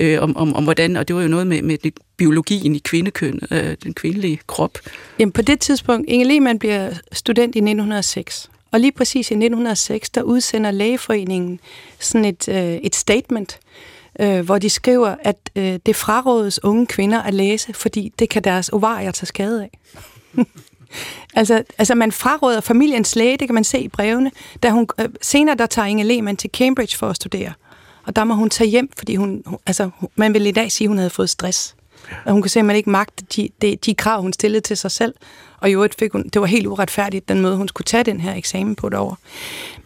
øh, om, om, om hvordan, og det var jo noget med, med biologien i kvindekøn, øh, den kvindelige krop. Jamen på det tidspunkt, Inge Lehmann bliver student i 1906, og lige præcis i 1906, der udsender Lægeforeningen sådan et, øh, et statement, øh, hvor de skriver, at øh, det frarådes unge kvinder at læse, fordi det kan deres ovarier tage skade af. Altså, altså man fraråder familiens læge, det kan man se i brevene. Da hun, øh, senere der tager Inge Lehmann til Cambridge for at studere. Og der må hun tage hjem, fordi hun, hun altså, man vil i dag sige, at hun havde fået stress. Og hun kunne simpelthen ikke magte de, de, de krav, hun stillede til sig selv. Og i øvrigt fik hun, det var helt uretfærdigt, den måde, hun skulle tage den her eksamen på et år.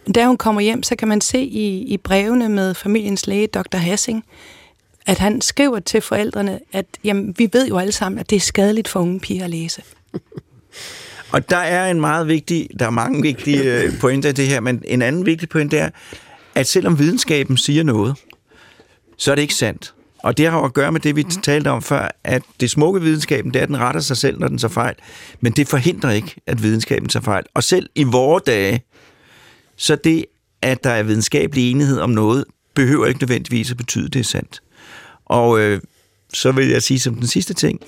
Men da hun kommer hjem, så kan man se i, i brevene med familiens læge, Dr. Hassing, at han skriver til forældrene, at jamen, vi ved jo alle sammen, at det er skadeligt for unge piger at læse. Og der er en meget vigtig, der er mange vigtige øh, pointer i det her, men en anden vigtig point er, at selvom videnskaben siger noget, så er det ikke sandt. Og det har jo at gøre med det, vi talte om før, at det smukke videnskaben, det er, at den retter sig selv, når den tager fejl. Men det forhindrer ikke, at videnskaben tager fejl. Og selv i vore dage, så det, at der er videnskabelig enighed om noget, behøver ikke nødvendigvis at betyde, at det er sandt. Og øh, så vil jeg sige som den sidste ting,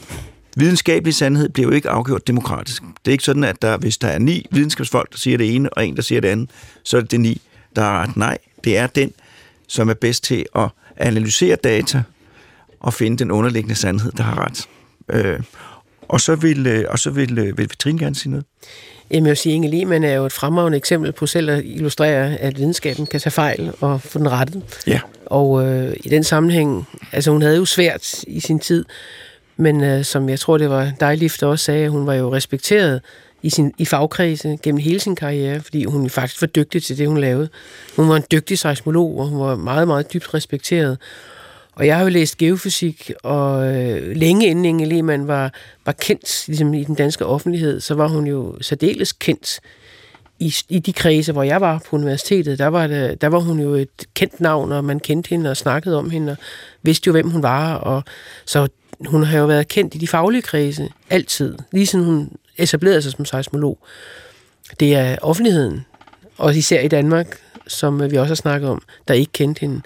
videnskabelig sandhed bliver jo ikke afgjort demokratisk. Det er ikke sådan, at der, hvis der er ni videnskabsfolk, der siger det ene, og en, der siger det andet, så er det det ni, der har ret. Nej, det er den, som er bedst til at analysere data og finde den underliggende sandhed, der har ret. Øh, og så vil, øh, og så vil, øh, vil Vitrine gerne sige noget. Jamen, jeg vil sige, Inge Lehmann er jo et fremragende eksempel på selv at illustrere, at videnskaben kan tage fejl og få den rettet. Ja. Og øh, i den sammenhæng, altså hun havde jo svært i sin tid, men øh, som jeg tror, det var dig, Lift, også sagde, hun var jo respekteret i, sin, i fagkredse gennem hele sin karriere, fordi hun faktisk var dygtig til det, hun lavede. Hun var en dygtig seismolog, og hun var meget, meget dybt respekteret. Og jeg har jo læst geofysik, og øh, længe inden Inge Lehmann var, var kendt ligesom i den danske offentlighed, så var hun jo særdeles kendt i, i de kredse, hvor jeg var på universitetet. Der var, det, der var hun jo et kendt navn, og man kendte hende og snakkede om hende, og vidste jo, hvem hun var. Og, så hun har jo været kendt i de faglige kredse altid, lige siden hun etablerede sig som seismolog. Det er offentligheden, og især i Danmark, som vi også har snakket om, der ikke kendte hende.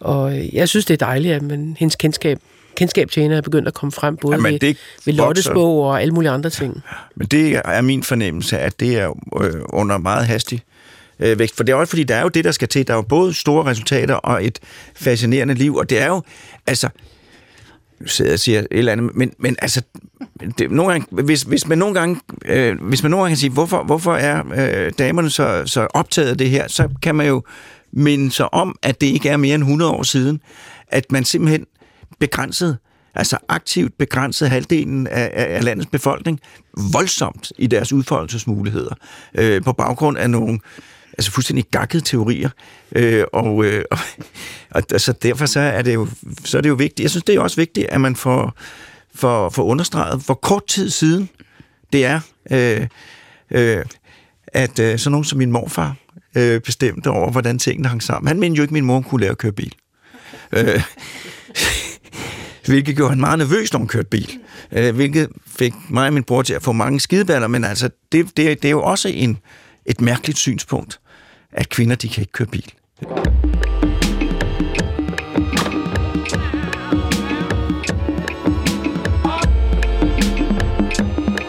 Og jeg synes, det er dejligt, at man, hendes kendskab, kendskab til hende er begyndt at komme frem, både Jamen, ved, ved Lottes bog og alle mulige andre ting. Men det er min fornemmelse, at det er øh, under meget hastig øh, vækst. For det er også fordi, der er jo det, der skal til. Der er jo både store resultater og et fascinerende liv, og det er jo, altså, nu sidder jeg og siger et eller andet, men, men altså, det, nogle gange, hvis, hvis, man nogle gange, øh, hvis man nogle gange kan sige, hvorfor, hvorfor er øh, damerne så, så optaget af det her, så kan man jo minde sig om, at det ikke er mere end 100 år siden, at man simpelthen begrænset, altså aktivt begrænset halvdelen af, af landets befolkning voldsomt i deres udfoldelsesmuligheder, øh, på baggrund af nogle altså fuldstændig gakkede teorier. Øh, og, øh, og, og altså, derfor så er, det jo, så er det jo vigtigt. Jeg synes, det er også vigtigt, at man får, får, får understreget, hvor kort tid siden det er, øh, øh, at øh, sådan nogen som min morfar øh, bestemte over, hvordan tingene hang sammen. Han mente jo ikke, at min mor kunne lære at køre bil. Øh, hvilket gjorde han meget nervøs, når hun kørte bil. Øh, hvilket fik mig og min bror til at få mange skideballer, men altså, det, det, det er jo også en, et mærkeligt synspunkt, at kvinder, de kan ikke køre bil.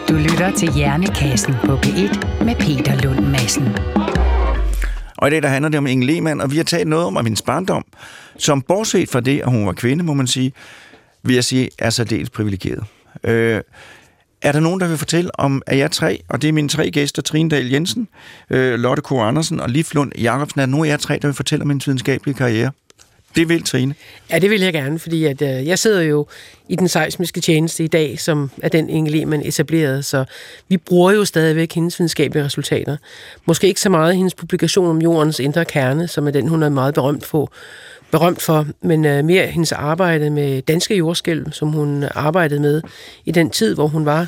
Du lytter til Hjernekassen på P1 med Peter Lund Madsen. Og i dag der handler det om Inge Lehmann, og vi har talt noget om hendes barndom, som bortset fra det, at hun var kvinde, må man sige, vil jeg sige, er særdeles privilegeret. Øh, er der nogen, der vil fortælle om, at jeg tre, og det er mine tre gæster, Trine Dahl Jensen, øh, Lotte K. Andersen og Liv Lund Jacobsen, er der nogen af jer tre, der vil fortælle om min videnskabelige karriere? Det vil Trine. Ja, det vil jeg gerne, fordi at, øh, jeg sidder jo i den seismiske tjeneste i dag, som er den Inge Lehmann etablerede, så vi bruger jo stadigvæk hendes videnskabelige resultater. Måske ikke så meget hendes publikation om jordens indre kerne, som er den, hun er meget berømt for, berømt for, men øh, mere hendes arbejde med danske jordskælv, som hun arbejdede med i den tid, hvor hun var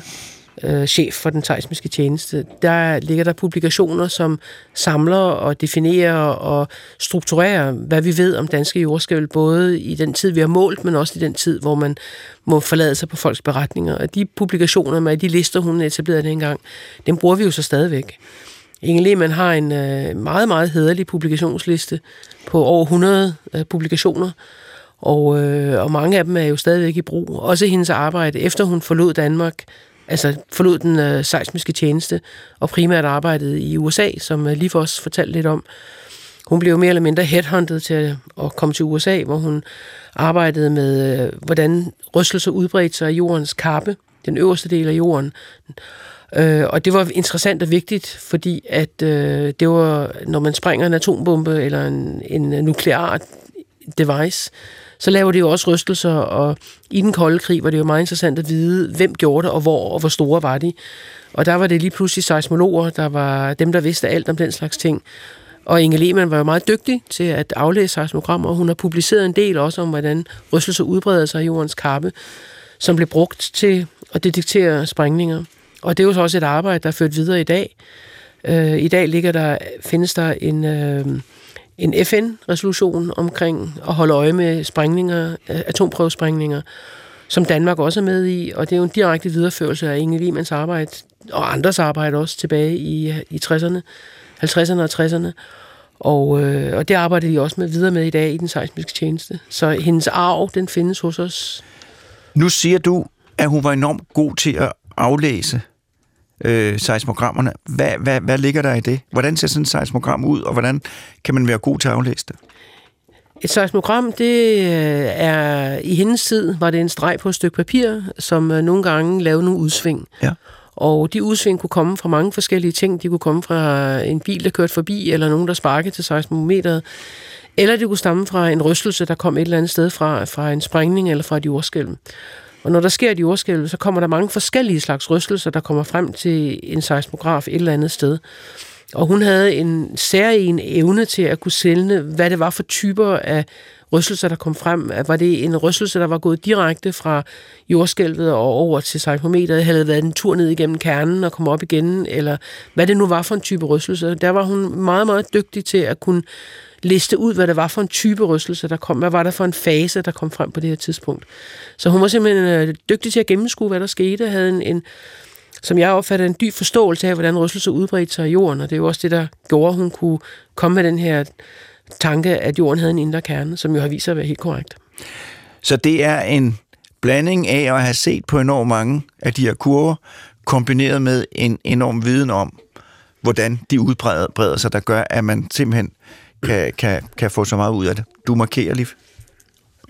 øh, chef for den seismiske tjeneste. Der ligger der publikationer, som samler og definerer og strukturerer, hvad vi ved om danske jordskælv, både i den tid, vi har målt, men også i den tid, hvor man må forlade sig på folks beretninger. Og de publikationer med de lister, hun etablerede dengang, dem bruger vi jo så stadigvæk. Inge Lehmann har en øh, meget, meget hederlig publikationsliste på over 100 øh, publikationer, og, øh, og mange af dem er jo stadigvæk i brug. Også hendes arbejde, efter hun forlod Danmark, altså forlod den øh, seismiske tjeneste, og primært arbejdede i USA, som øh, lige for os fortalte lidt om. Hun blev mere eller mindre headhunted til at, at komme til USA, hvor hun arbejdede med, øh, hvordan rystelser udbredte sig i jordens kappe, den øverste del af jorden. Øh, og det var interessant og vigtigt, fordi at øh, det var, når man springer en atombombe eller en, en nuklear device, så laver det jo også rystelser, og i den kolde krig var det jo meget interessant at vide, hvem gjorde det, og hvor, og hvor store var de. Og der var det lige pludselig seismologer, der var dem, der vidste alt om den slags ting. Og Inge Lehmann var jo meget dygtig til at aflæse seismogrammer, og hun har publiceret en del også om, hvordan rystelser udbreder sig i jordens kappe, som blev brugt til at detektere sprængninger. Og det er jo så også et arbejde, der er ført videre i dag. Øh, I dag ligger der, findes der en, øh, en FN-resolution omkring at holde øje med sprængninger, øh, atomprøvesprængninger, som Danmark også er med i, og det er jo en direkte videreførelse af Inge Limans arbejde, og andres arbejde også tilbage i, i 60'erne, 50'erne og 60'erne. Og, øh, og det arbejder de også med videre med i dag i den seismiske tjeneste. Så hendes arv, den findes hos os. Nu siger du, at hun var enormt god til at aflæse øh, seismogrammerne. Hvad, hvad, hvad ligger der i det? Hvordan ser sådan et seismogram ud, og hvordan kan man være god til at aflæse det? Et seismogram, det øh, er i hendes tid, var det en streg på et stykke papir, som øh, nogle gange lavede nogle udsving. Ja. Og de udsving kunne komme fra mange forskellige ting. De kunne komme fra en bil, der kørte forbi, eller nogen, der sparkede til seismometeret. Eller det kunne stamme fra en rystelse, der kom et eller andet sted fra, fra en sprængning eller fra et jordskælv. Og når der sker et jordskælv, så kommer der mange forskellige slags rystelser, der kommer frem til en seismograf et eller andet sted. Og hun havde en særlig evne til at kunne sælge, hvad det var for typer af rystelser, der kom frem. Var det en rystelse, der var gået direkte fra jordskælvet og over til seismometeret, havde været en tur ned igennem kernen og kom op igen, eller hvad det nu var for en type rystelse. Der var hun meget, meget dygtig til at kunne liste ud, hvad det var for en type rystelse, der kom. Hvad var der for en fase, der kom frem på det her tidspunkt. Så hun var simpelthen øh, dygtig til at gennemskue, hvad der skete, havde en, en som jeg opfatter, en dyb forståelse af, hvordan rystelse udbredte sig i jorden, og det er jo også det, der gjorde, at hun kunne komme med den her tanke, at jorden havde en indre kerne, som jo har vist sig at være helt korrekt. Så det er en blanding af at have set på enormt mange af de her kurver, kombineret med en enorm viden om, hvordan de udbreder sig, der gør, at man simpelthen kan, kan, kan få så meget ud af det. Du markerer lige.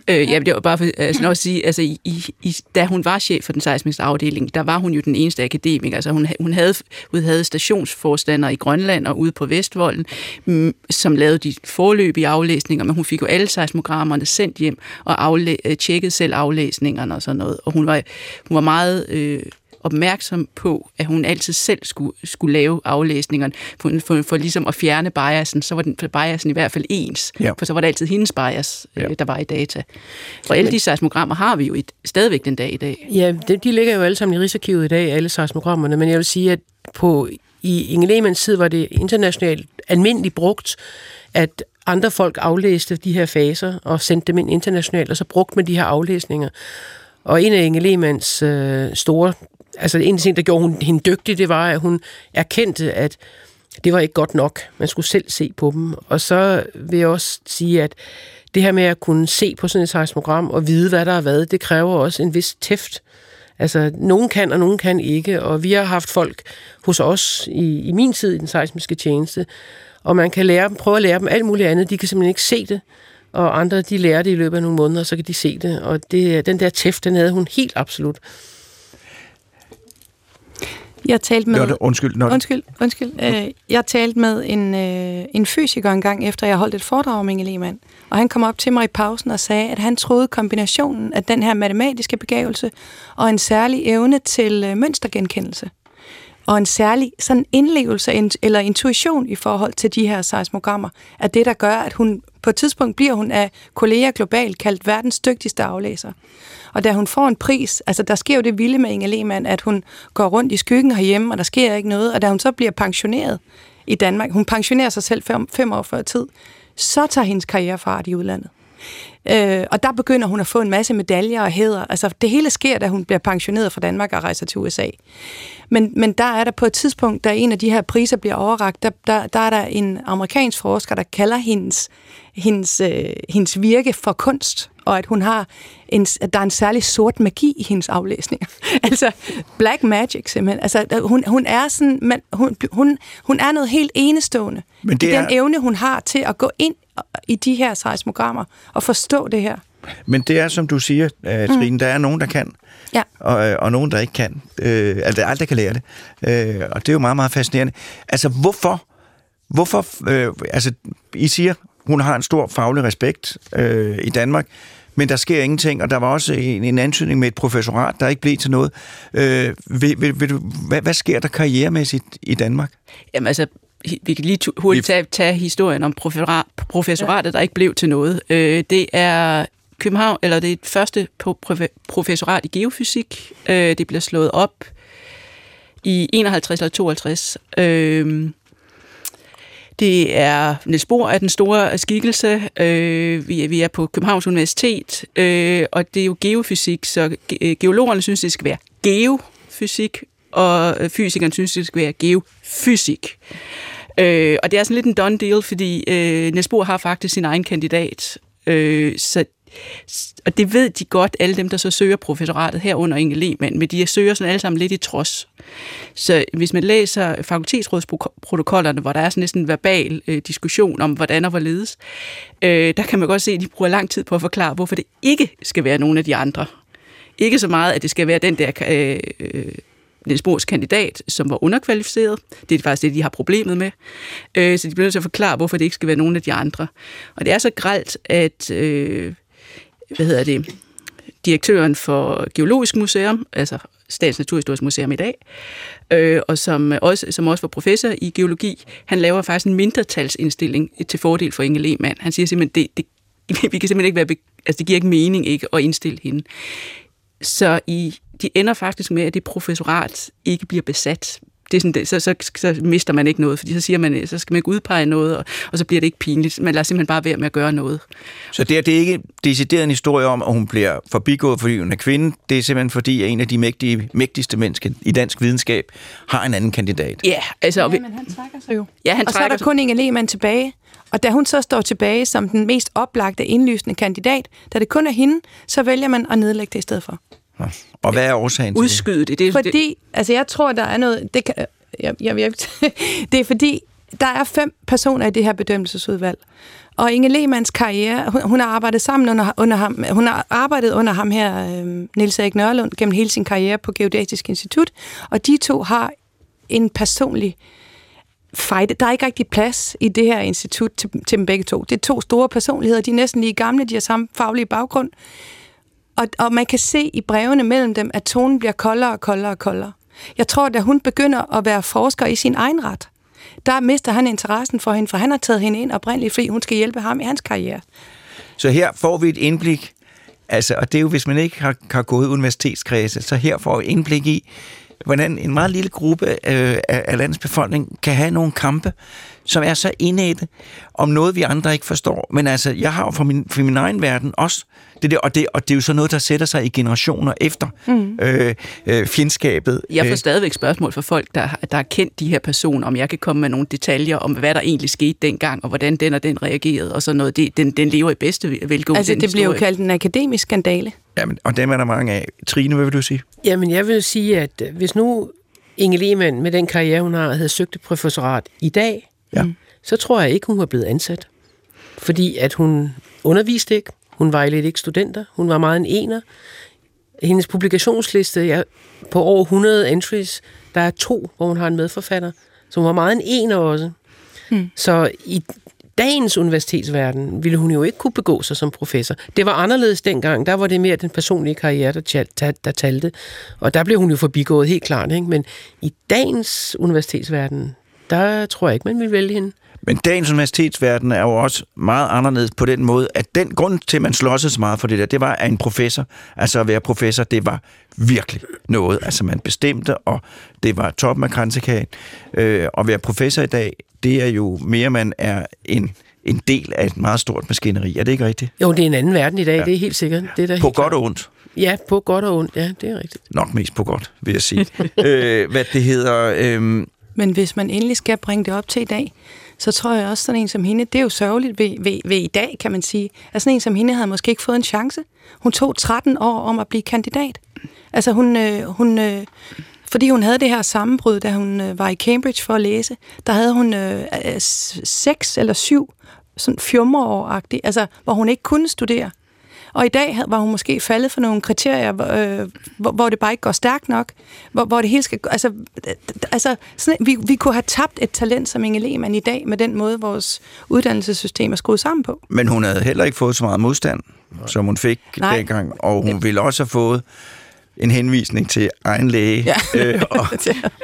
Øh, ja, det var bare for altså, at sige, altså, i, i, da hun var chef for den seismiske afdeling, der var hun jo den eneste akademiker. Altså, hun, hun, havde, hun havde stationsforstander i Grønland og ude på Vestvolden, m, som lavede de forløbige aflæsninger, men hun fik jo alle seismogrammerne sendt hjem og aflæ- øh, tjekkede selv aflæsningerne og sådan noget. Og hun var, hun var meget... Øh, opmærksom på, at hun altid selv skulle, skulle lave aflæsningerne, for, for, for ligesom at fjerne biasen, så var den biasen i hvert fald ens, ja. for så var det altid hendes bias, ja. øh, der var i data. Og alle de seismogrammer har vi jo i, stadigvæk den dag i dag. Ja, de, de ligger jo alle sammen i Rigsarkivet i dag, alle seismogrammerne, men jeg vil sige, at på, i Inge Lehmanns tid var det internationalt almindeligt brugt, at andre folk aflæste de her faser og sendte dem ind internationalt, og så brugte man de her aflæsninger. Og en af Inge Lehmanns øh, store altså en ting, der gjorde hun, hende dygtig, det var, at hun erkendte, at det var ikke godt nok. Man skulle selv se på dem. Og så vil jeg også sige, at det her med at kunne se på sådan et seismogram og vide, hvad der er været, det kræver også en vis tæft. Altså, nogen kan, og nogen kan ikke. Og vi har haft folk hos os i, i min tid i den seismiske tjeneste, og man kan lære dem, prøve at lære dem alt muligt andet. De kan simpelthen ikke se det. Og andre, de lærer det i løbet af nogle måneder, og så kan de se det. Og det, den der tæft, den havde hun helt absolut. Jeg talte med... det, undskyld. Når undskyld, undskyld. Øh, jeg talte med en, øh, en fysiker en gang, efter jeg holdt et foredrag om Inge Lehmann. Og han kom op til mig i pausen og sagde, at han troede kombinationen af den her matematiske begævelse og en særlig evne til øh, mønstergenkendelse og en særlig sådan indlevelse eller intuition i forhold til de her seismogrammer, er det, der gør, at hun på et tidspunkt bliver hun af kolleger globalt kaldt verdens dygtigste aflæser. Og da hun får en pris, altså der sker jo det vilde med Inge Lehmann, at hun går rundt i skyggen herhjemme, og der sker ikke noget, og da hun så bliver pensioneret i Danmark, hun pensionerer sig selv fem, fem år før tid, så tager hendes karriere fart i udlandet. Øh, og der begynder hun at få en masse medaljer og hæder. Altså, det hele sker, da hun bliver pensioneret fra Danmark og rejser til USA. Men, men der er der på et tidspunkt, da en af de her priser bliver overragt, der, der, der er der en amerikansk forsker, der kalder hendes, hendes, øh, hendes virke for kunst og at hun har en, at der er en særlig sort magi i hendes aflæsninger. altså black magic simpelthen. Altså hun, hun er sådan, men hun, hun, hun er noget helt enestående. Men det er den evne, hun har til at gå ind i de her seismogrammer og forstå det her. Men det er, som du siger, uh, Trine, mm. der er nogen, der kan, ja. og, øh, og nogen, der ikke kan. Uh, altså, aldrig kan lære det. Uh, og det er jo meget, meget fascinerende. Altså, hvorfor, hvorfor uh, altså, I siger, hun har en stor faglig respekt uh, i Danmark, men der sker ingenting, og der var også en, en antydning med et professorat, der ikke blev til noget. Øh, vil, vil, vil du, hvad, hvad sker der karrieremæssigt i Danmark? Jamen altså, vi kan lige hurtigt tage, tage historien om professoratet, der ikke blev til noget. Øh, det er København, eller det er et første professorat i geofysik. Øh, det bliver slået op i 51 eller 52. Øh, det er Niels Bohr er den store skikkelse. Øh, vi, er, vi er på Københavns Universitet, øh, og det er jo geofysik, så ge- øh, geologerne synes, det skal være geofysik, og øh, fysikerne fysikeren synes, det skal være geofysik. Øh, og det er sådan lidt en done deal, fordi øh, Niels Bohr har faktisk sin egen kandidat. Øh, så og det ved de godt, alle dem, der så søger professoratet herunder Inge Lehmann, men de søger sådan alle sammen lidt i trods. Så hvis man læser fakultetsrådsprotokollerne, hvor der er sådan næsten en verbal øh, diskussion om, hvordan og hvorledes, øh, der kan man godt se, at de bruger lang tid på at forklare, hvorfor det ikke skal være nogen af de andre. Ikke så meget, at det skal være den der øh, øh, Niels Bohrs kandidat, som var underkvalificeret. Det er faktisk det, de har problemet med. Øh, så de bliver nødt til at forklare, hvorfor det ikke skal være nogen af de andre. Og det er så gralt, at øh, hvad hedder det, direktøren for Geologisk Museum, altså Statens Naturhistorisk Museum i dag, øh, og som også, som også var professor i geologi, han laver faktisk en mindretalsindstilling til fordel for Inge Lehmann. Han siger simpelthen, det, det, vi kan simpelthen ikke være, altså det giver ikke mening ikke at indstille hende. Så i, de ender faktisk med, at det professorat ikke bliver besat det er sådan, det, så, så, så mister man ikke noget, fordi så siger man, så skal man ikke udpege noget, og, og så bliver det ikke pinligt. Man lader simpelthen bare være med at gøre noget. Så det er, det er ikke decideret en historie om, at hun bliver forbigået, fordi hun er kvinde. Det er simpelthen fordi, at en af de mægtige, mægtigste mennesker i dansk videnskab har en anden kandidat. Ja, altså... Ja, men han trækker sig jo. Ja, han og så er der kun Inge Lehmann tilbage. Og da hun så står tilbage som den mest oplagte, indlysende kandidat, da det kun er hende, så vælger man at nedlægge det i stedet for. Og hvad er årsagen til Udskyde det? det, Fordi, det. altså jeg tror, der er noget... Det, kan, jeg, jeg, jeg, det er fordi, der er fem personer i det her bedømmelsesudvalg. Og Inge Lehmanns karriere, hun, hun har arbejdet sammen under, under ham, hun har arbejdet under ham her, øh, Niels Erik Nørlund, gennem hele sin karriere på Geodatisk Institut, og de to har en personlig fight. Der er ikke rigtig plads i det her institut til, til dem begge to. Det er to store personligheder, de er næsten lige gamle, de har samme faglige baggrund. Og, og man kan se i brevene mellem dem, at tonen bliver koldere og koldere og koldere. Jeg tror, da hun begynder at være forsker i sin egen ret, der mister han interessen for hende, for han har taget hende ind oprindeligt, fordi hun skal hjælpe ham i hans karriere. Så her får vi et indblik, altså, og det er jo, hvis man ikke har, har gået universitetskredse, så her får vi indblik i, hvordan en meget lille gruppe øh, af, af landets befolkning kan have nogle kampe, som er så indætte om noget, vi andre ikke forstår. Men altså, jeg har jo fra min, fra min egen verden også det der, og det, og det er jo så noget, der sætter sig i generationer efter mm. øh, øh, fjendskabet. Jeg får stadigvæk spørgsmål fra folk, der, der har kendt de her personer, om jeg kan komme med nogle detaljer om, hvad der egentlig skete dengang, og hvordan den og den reagerede, og sådan noget. Det, den, den lever i bedste velgående. Altså, det bliver jo kaldt en akademisk skandale. Jamen, og dem er der mange af. Trine, hvad vil du sige? Jamen, jeg vil sige, at hvis nu Inge Lehmann med den karriere, hun har, havde søgt et professorat i dag, ja. så tror jeg ikke, hun var blevet ansat. Fordi at hun underviste ikke, hun vejledte ikke studenter, hun var meget en ener. Hendes publikationsliste ja, på over 100 entries, der er to, hvor hun har en medforfatter. Så hun var meget en ener også. Hmm. Så i dagens universitetsverden ville hun jo ikke kunne begå sig som professor. Det var anderledes dengang. Der var det mere den personlige karriere, der, der, der talte. Og der blev hun jo forbigået helt klart. Ikke? Men i dagens universitetsverden, der tror jeg ikke, man vil vælge hende. Men dagens universitetsverden er jo også meget anderledes på den måde, at den grund til, at man slåsede så meget for det der, det var, at en professor, altså at være professor, det var virkelig noget. Altså man bestemte, og det var toppen af kransekagen. Øh, at være professor i dag, det er jo mere, man er en en del af et meget stort maskineri. Er det ikke rigtigt? Jo, det er en anden verden i dag, ja. det er helt sikkert. Det er der på helt godt og ondt? Ja, på godt og ondt, ja, det er rigtigt. Nok mest på godt, vil jeg sige. øh, hvad det hedder... Øh... Men hvis man endelig skal bringe det op til i dag, så tror jeg også, sådan en som hende, det er jo sørgeligt ved, ved, ved i dag, kan man sige, at sådan en som hende havde måske ikke fået en chance. Hun tog 13 år om at blive kandidat. Altså hun, øh, hun øh, fordi hun havde det her sammenbrud, da hun øh, var i Cambridge for at læse, der havde hun øh, øh seks eller syv sådan fjumreåragtigt, altså hvor hun ikke kunne studere. Og i dag var hun måske faldet for nogle kriterier, øh, hvor, hvor det bare ikke går stærkt nok, hvor, hvor det hele skal... Altså, altså sådan, vi, vi kunne have tabt et talent som Inge Lehmann i dag, med den måde, vores uddannelsessystem er skruet sammen på. Men hun havde heller ikke fået så meget modstand, som hun fik Nej. dengang, og hun ville også have fået en henvisning til egen læge, ja. øh, og,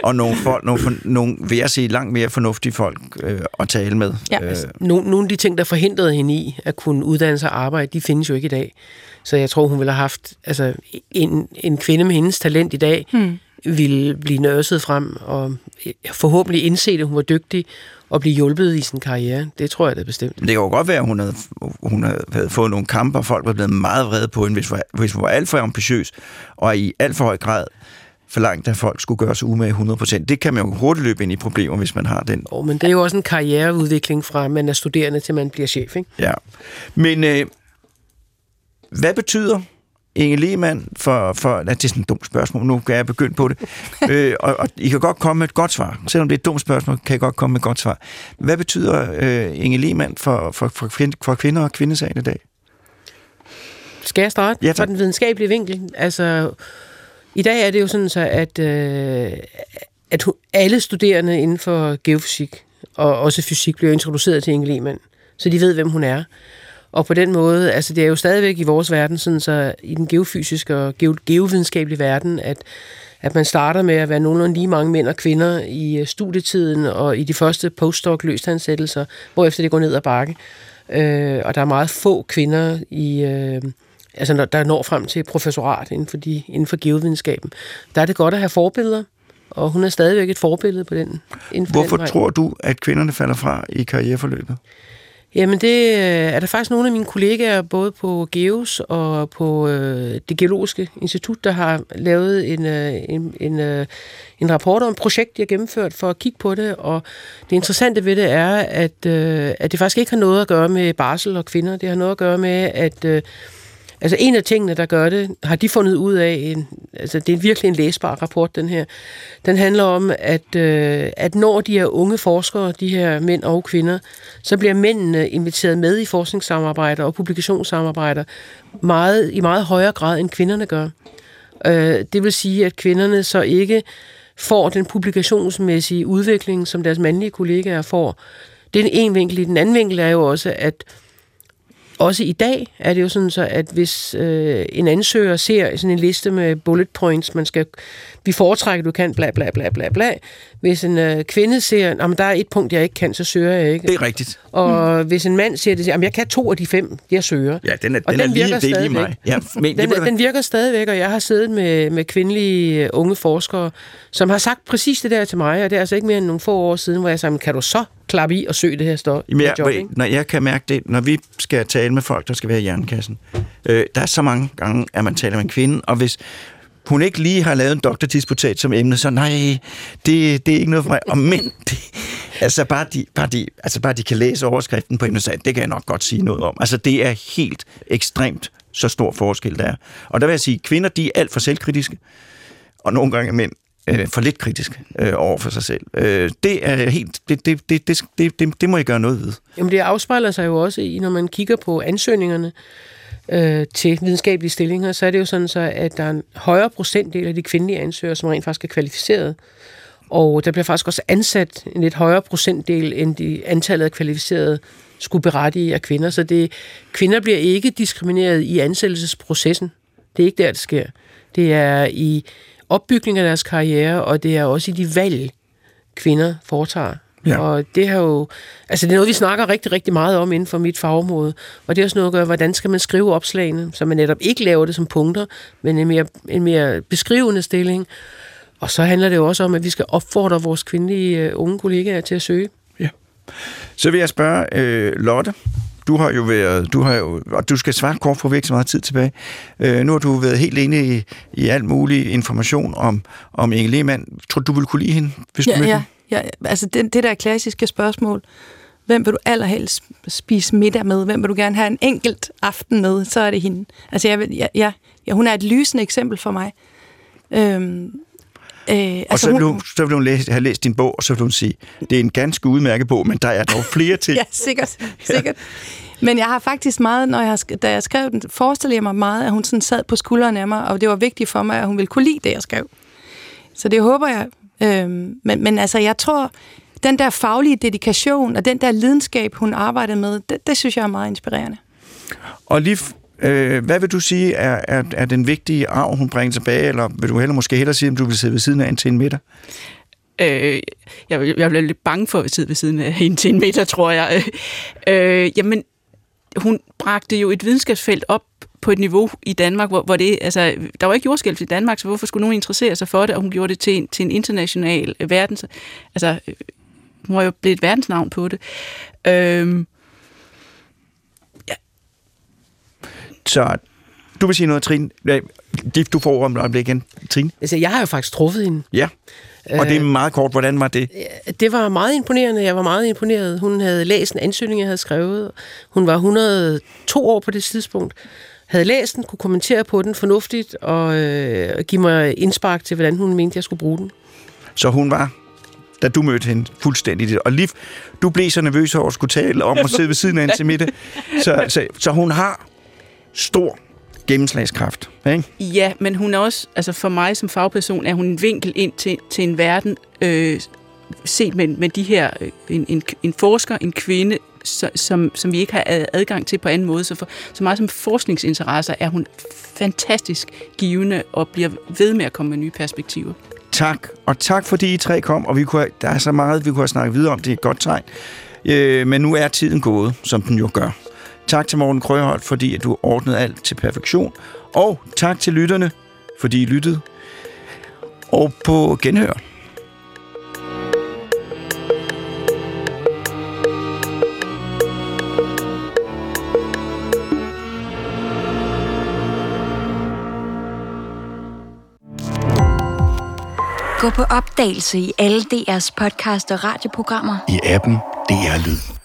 og nogle, folk, nogle, nogle, vil jeg sige, langt mere fornuftige folk øh, at tale med. Ja. Øh. Altså, nogle, nogle af de ting, der forhindrede hende i at kunne uddanne sig og arbejde, de findes jo ikke i dag. Så jeg tror, hun ville have haft altså, en, en kvinde med hendes talent i dag, hmm. ville blive nørset frem og forhåbentlig indse, at hun var dygtig og blive hjulpet i sin karriere. Det tror jeg da bestemt. Det kan jo godt være, at hun havde, hun havde fået nogle kampe, og folk var blevet meget vrede på hende, hvis, hvis hun var alt for ambitiøs, og i alt for høj grad forlangt, at folk skulle gøre sig umage 100%. Det kan man jo hurtigt løbe ind i problemer, hvis man har den. Oh, men det er jo også en karriereudvikling fra, at man er studerende til man bliver chef, ikke? Ja. Men øh, hvad betyder Inge Lehmann for, for det er sådan et dumt spørgsmål, nu kan jeg begynde på det, øh, og, og I kan godt komme med et godt svar. Selvom det er et dumt spørgsmål, kan jeg godt komme med et godt svar. Hvad betyder øh, Inge Lehmann for, for, for, for kvinder og kvindesagen i dag? Skal jeg starte ja, fra den videnskabelige vinkel? Altså, i dag er det jo sådan så, at, øh, at alle studerende inden for geofysik og også fysik bliver introduceret til Inge Lehmann, så de ved, hvem hun er. Og på den måde, altså det er jo stadigvæk i vores verden, sådan så i den geofysiske og geovidenskabelige verden, at, at man starter med at være nogenlunde lige mange mænd og kvinder i øh, studietiden og i de første postdoc løstansættelser, hvorefter det går ned ad bakke. Øh, og der er meget få kvinder i... Øh, altså når der når frem til professorat inden for, de, inden for geovidenskaben. Der er det godt at have forbilleder, og hun er stadigvæk et forbillede på den. Hvorfor den tror du, at kvinderne falder fra i karriereforløbet? Jamen det øh, er der faktisk nogle af mine kollegaer, både på GEOS og på øh, det Geologiske Institut, der har lavet en, øh, en, en, øh, en rapport om et projekt, de har gennemført for at kigge på det. Og det interessante ved det er, at, øh, at det faktisk ikke har noget at gøre med barsel og kvinder. Det har noget at gøre med, at... Øh, Altså en af tingene, der gør det, har de fundet ud af, en, altså det er virkelig en læsbar rapport, den her. Den handler om, at, øh, at når de her unge forskere, de her mænd og kvinder, så bliver mændene inviteret med i forskningssamarbejder og publikationssamarbejder meget, i meget højere grad, end kvinderne gør. Øh, det vil sige, at kvinderne så ikke får den publikationsmæssige udvikling, som deres mandlige kollegaer får. Det er en en vinkel. Den anden vinkel er jo også, at også i dag er det jo sådan så, at hvis øh, en ansøger ser sådan en liste med bullet points, man skal, vi foretrækker, du kan, bla bla bla bla bla. Hvis en øh, kvinde ser, at der er et punkt, jeg ikke kan, så søger jeg ikke. Det er rigtigt. Og mm. hvis en mand siger, at jeg kan to af de fem, jeg søger. Ja, den er, og den, den er lige, det er lige mig. Ja, men, den, den virker stadigvæk, og jeg har siddet med, med kvindelige øh, unge forskere, som har sagt præcis det der til mig, og det er altså ikke mere end nogle få år siden, hvor jeg sagde, kan du så klappe i og søge det her stof? Jamen, jeg, job, når jeg kan mærke det, når vi skal tale med folk, der skal være i jernkassen, øh, der er så mange gange, at man taler med en kvinde, og hvis hun ikke lige har lavet en doktordisputat som emne, så nej, det, det er ikke noget for mig. Og men, det, altså, bare de, bare, de, altså bare de kan læse overskriften på emnet, så det kan jeg nok godt sige noget om. Altså det er helt ekstremt så stor forskel, der er. Og der vil jeg sige, at kvinder de er alt for selvkritiske, og nogle gange er mænd øh, for lidt kritisk øh, over for sig selv. Øh, det er helt, det, det, det, det, det, det, det må jeg gøre noget ved. Jamen det afspejler sig jo også i, når man kigger på ansøgningerne øh, til videnskabelige stillinger, så er det jo sådan så, at der er en højere procentdel af de kvindelige ansøgere, som rent faktisk er kvalificeret. Og der bliver faktisk også ansat en lidt højere procentdel, end de antallet af kvalificerede skulle berettige af kvinder. Så det, kvinder bliver ikke diskrimineret i ansættelsesprocessen. Det er ikke der, det sker. Det er i opbygning af deres karriere, og det er også i de valg, kvinder foretager. Ja. Og det har jo, altså det er noget, vi snakker rigtig, rigtig meget om inden for mit fagområde. Og det er også noget at gøre, hvordan skal man skrive opslagene, så man netop ikke laver det som punkter, men en mere, en mere beskrivende stilling. Og så handler det jo også om, at vi skal opfordre vores kvindelige uh, unge kollegaer til at søge. Ja. Så vil jeg spørge øh, Lotte, du har jo været, du har jo, og du skal svare kort for ikke så meget tid tilbage. Øh, nu har du været helt inde i, i alt mulig information om, om Inge Lehmann. Tror du, du ville kunne lide hende, hvis ja, du mødte ja, ja, altså det, det der klassiske spørgsmål, hvem vil du allerhelst spise middag med? Hvem vil du gerne have en enkelt aften med? Så er det hende. Altså jeg, ja, ja, ja, hun er et lysende eksempel for mig. Øhm, Øh, og altså så, vil hun, så vil hun læse, have læst din bog, og så vil hun sige, det er en ganske udmærket bog, men der er dog flere til. ja, sikkert. sikkert. Men jeg har faktisk meget, når jeg har, da jeg skrev den, forestillede jeg mig meget, at hun sådan sad på skuldrene af mig, og det var vigtigt for mig, at hun ville kunne lide det, jeg skrev. Så det håber jeg. Øhm, men, men altså, jeg tror, den der faglige dedikation og den der lidenskab, hun arbejdede med, det, det synes jeg er meget inspirerende. Og lige Øh, hvad vil du sige er, er, er den vigtige arv, hun bringer tilbage, eller vil du heller måske hellere sige, om du vil sidde ved siden af en til en middag? Øh, jeg, jeg bliver lidt bange for at sidde ved siden af hende til en meter, tror jeg. Øh, jamen, hun bragte jo et videnskabsfelt op på et niveau i Danmark, hvor, hvor det, altså, der var ikke jordskælv i Danmark, så hvorfor skulle nogen interessere sig for det, og hun gjorde det til en, til en international verdens, altså, hun var jo blevet et verdensnavn på det. Øh, Så du vil sige noget, Trine. Det- Du får ordet om et øjeblik igen. Trine? Altså, jeg har jo faktisk truffet hende. Ja. Og det er meget kort. Hvordan var det? Det var meget imponerende. Jeg var meget imponeret. Hun havde læst en ansøgning, jeg havde skrevet. Hun var 102 år på det tidspunkt. Havde læst den, kunne kommentere på den fornuftigt og øh, give mig indspark til, hvordan hun mente, jeg skulle bruge den. Så hun var, da du mødte hende, fuldstændig det. Og Liv, du blev så nervøs over at skulle tale om at sidde ved siden af en til middag. Så, så, så hun har stor gennemslagskraft. Ikke? Ja, men hun er også, altså for mig som fagperson, er hun en vinkel ind til, til en verden, øh, set med, med de her, øh, en, en, en forsker, en kvinde, så, som, som vi ikke har ad- adgang til på anden måde. Så for så meget som forskningsinteresser er hun fantastisk givende og bliver ved med at komme med nye perspektiver. Tak, og tak fordi I tre kom, og vi kunne, have- der er så meget, vi kunne have snakket videre om, det er et godt tegn. Øh, men nu er tiden gået, som den jo gør. Tak til Morten Krøholt, fordi at du ordnede alt til perfektion. Og tak til lytterne, fordi I lyttede. Og på genhør. Gå på opdagelse i alle DR's podcast og radioprogrammer. I appen DR Lyd.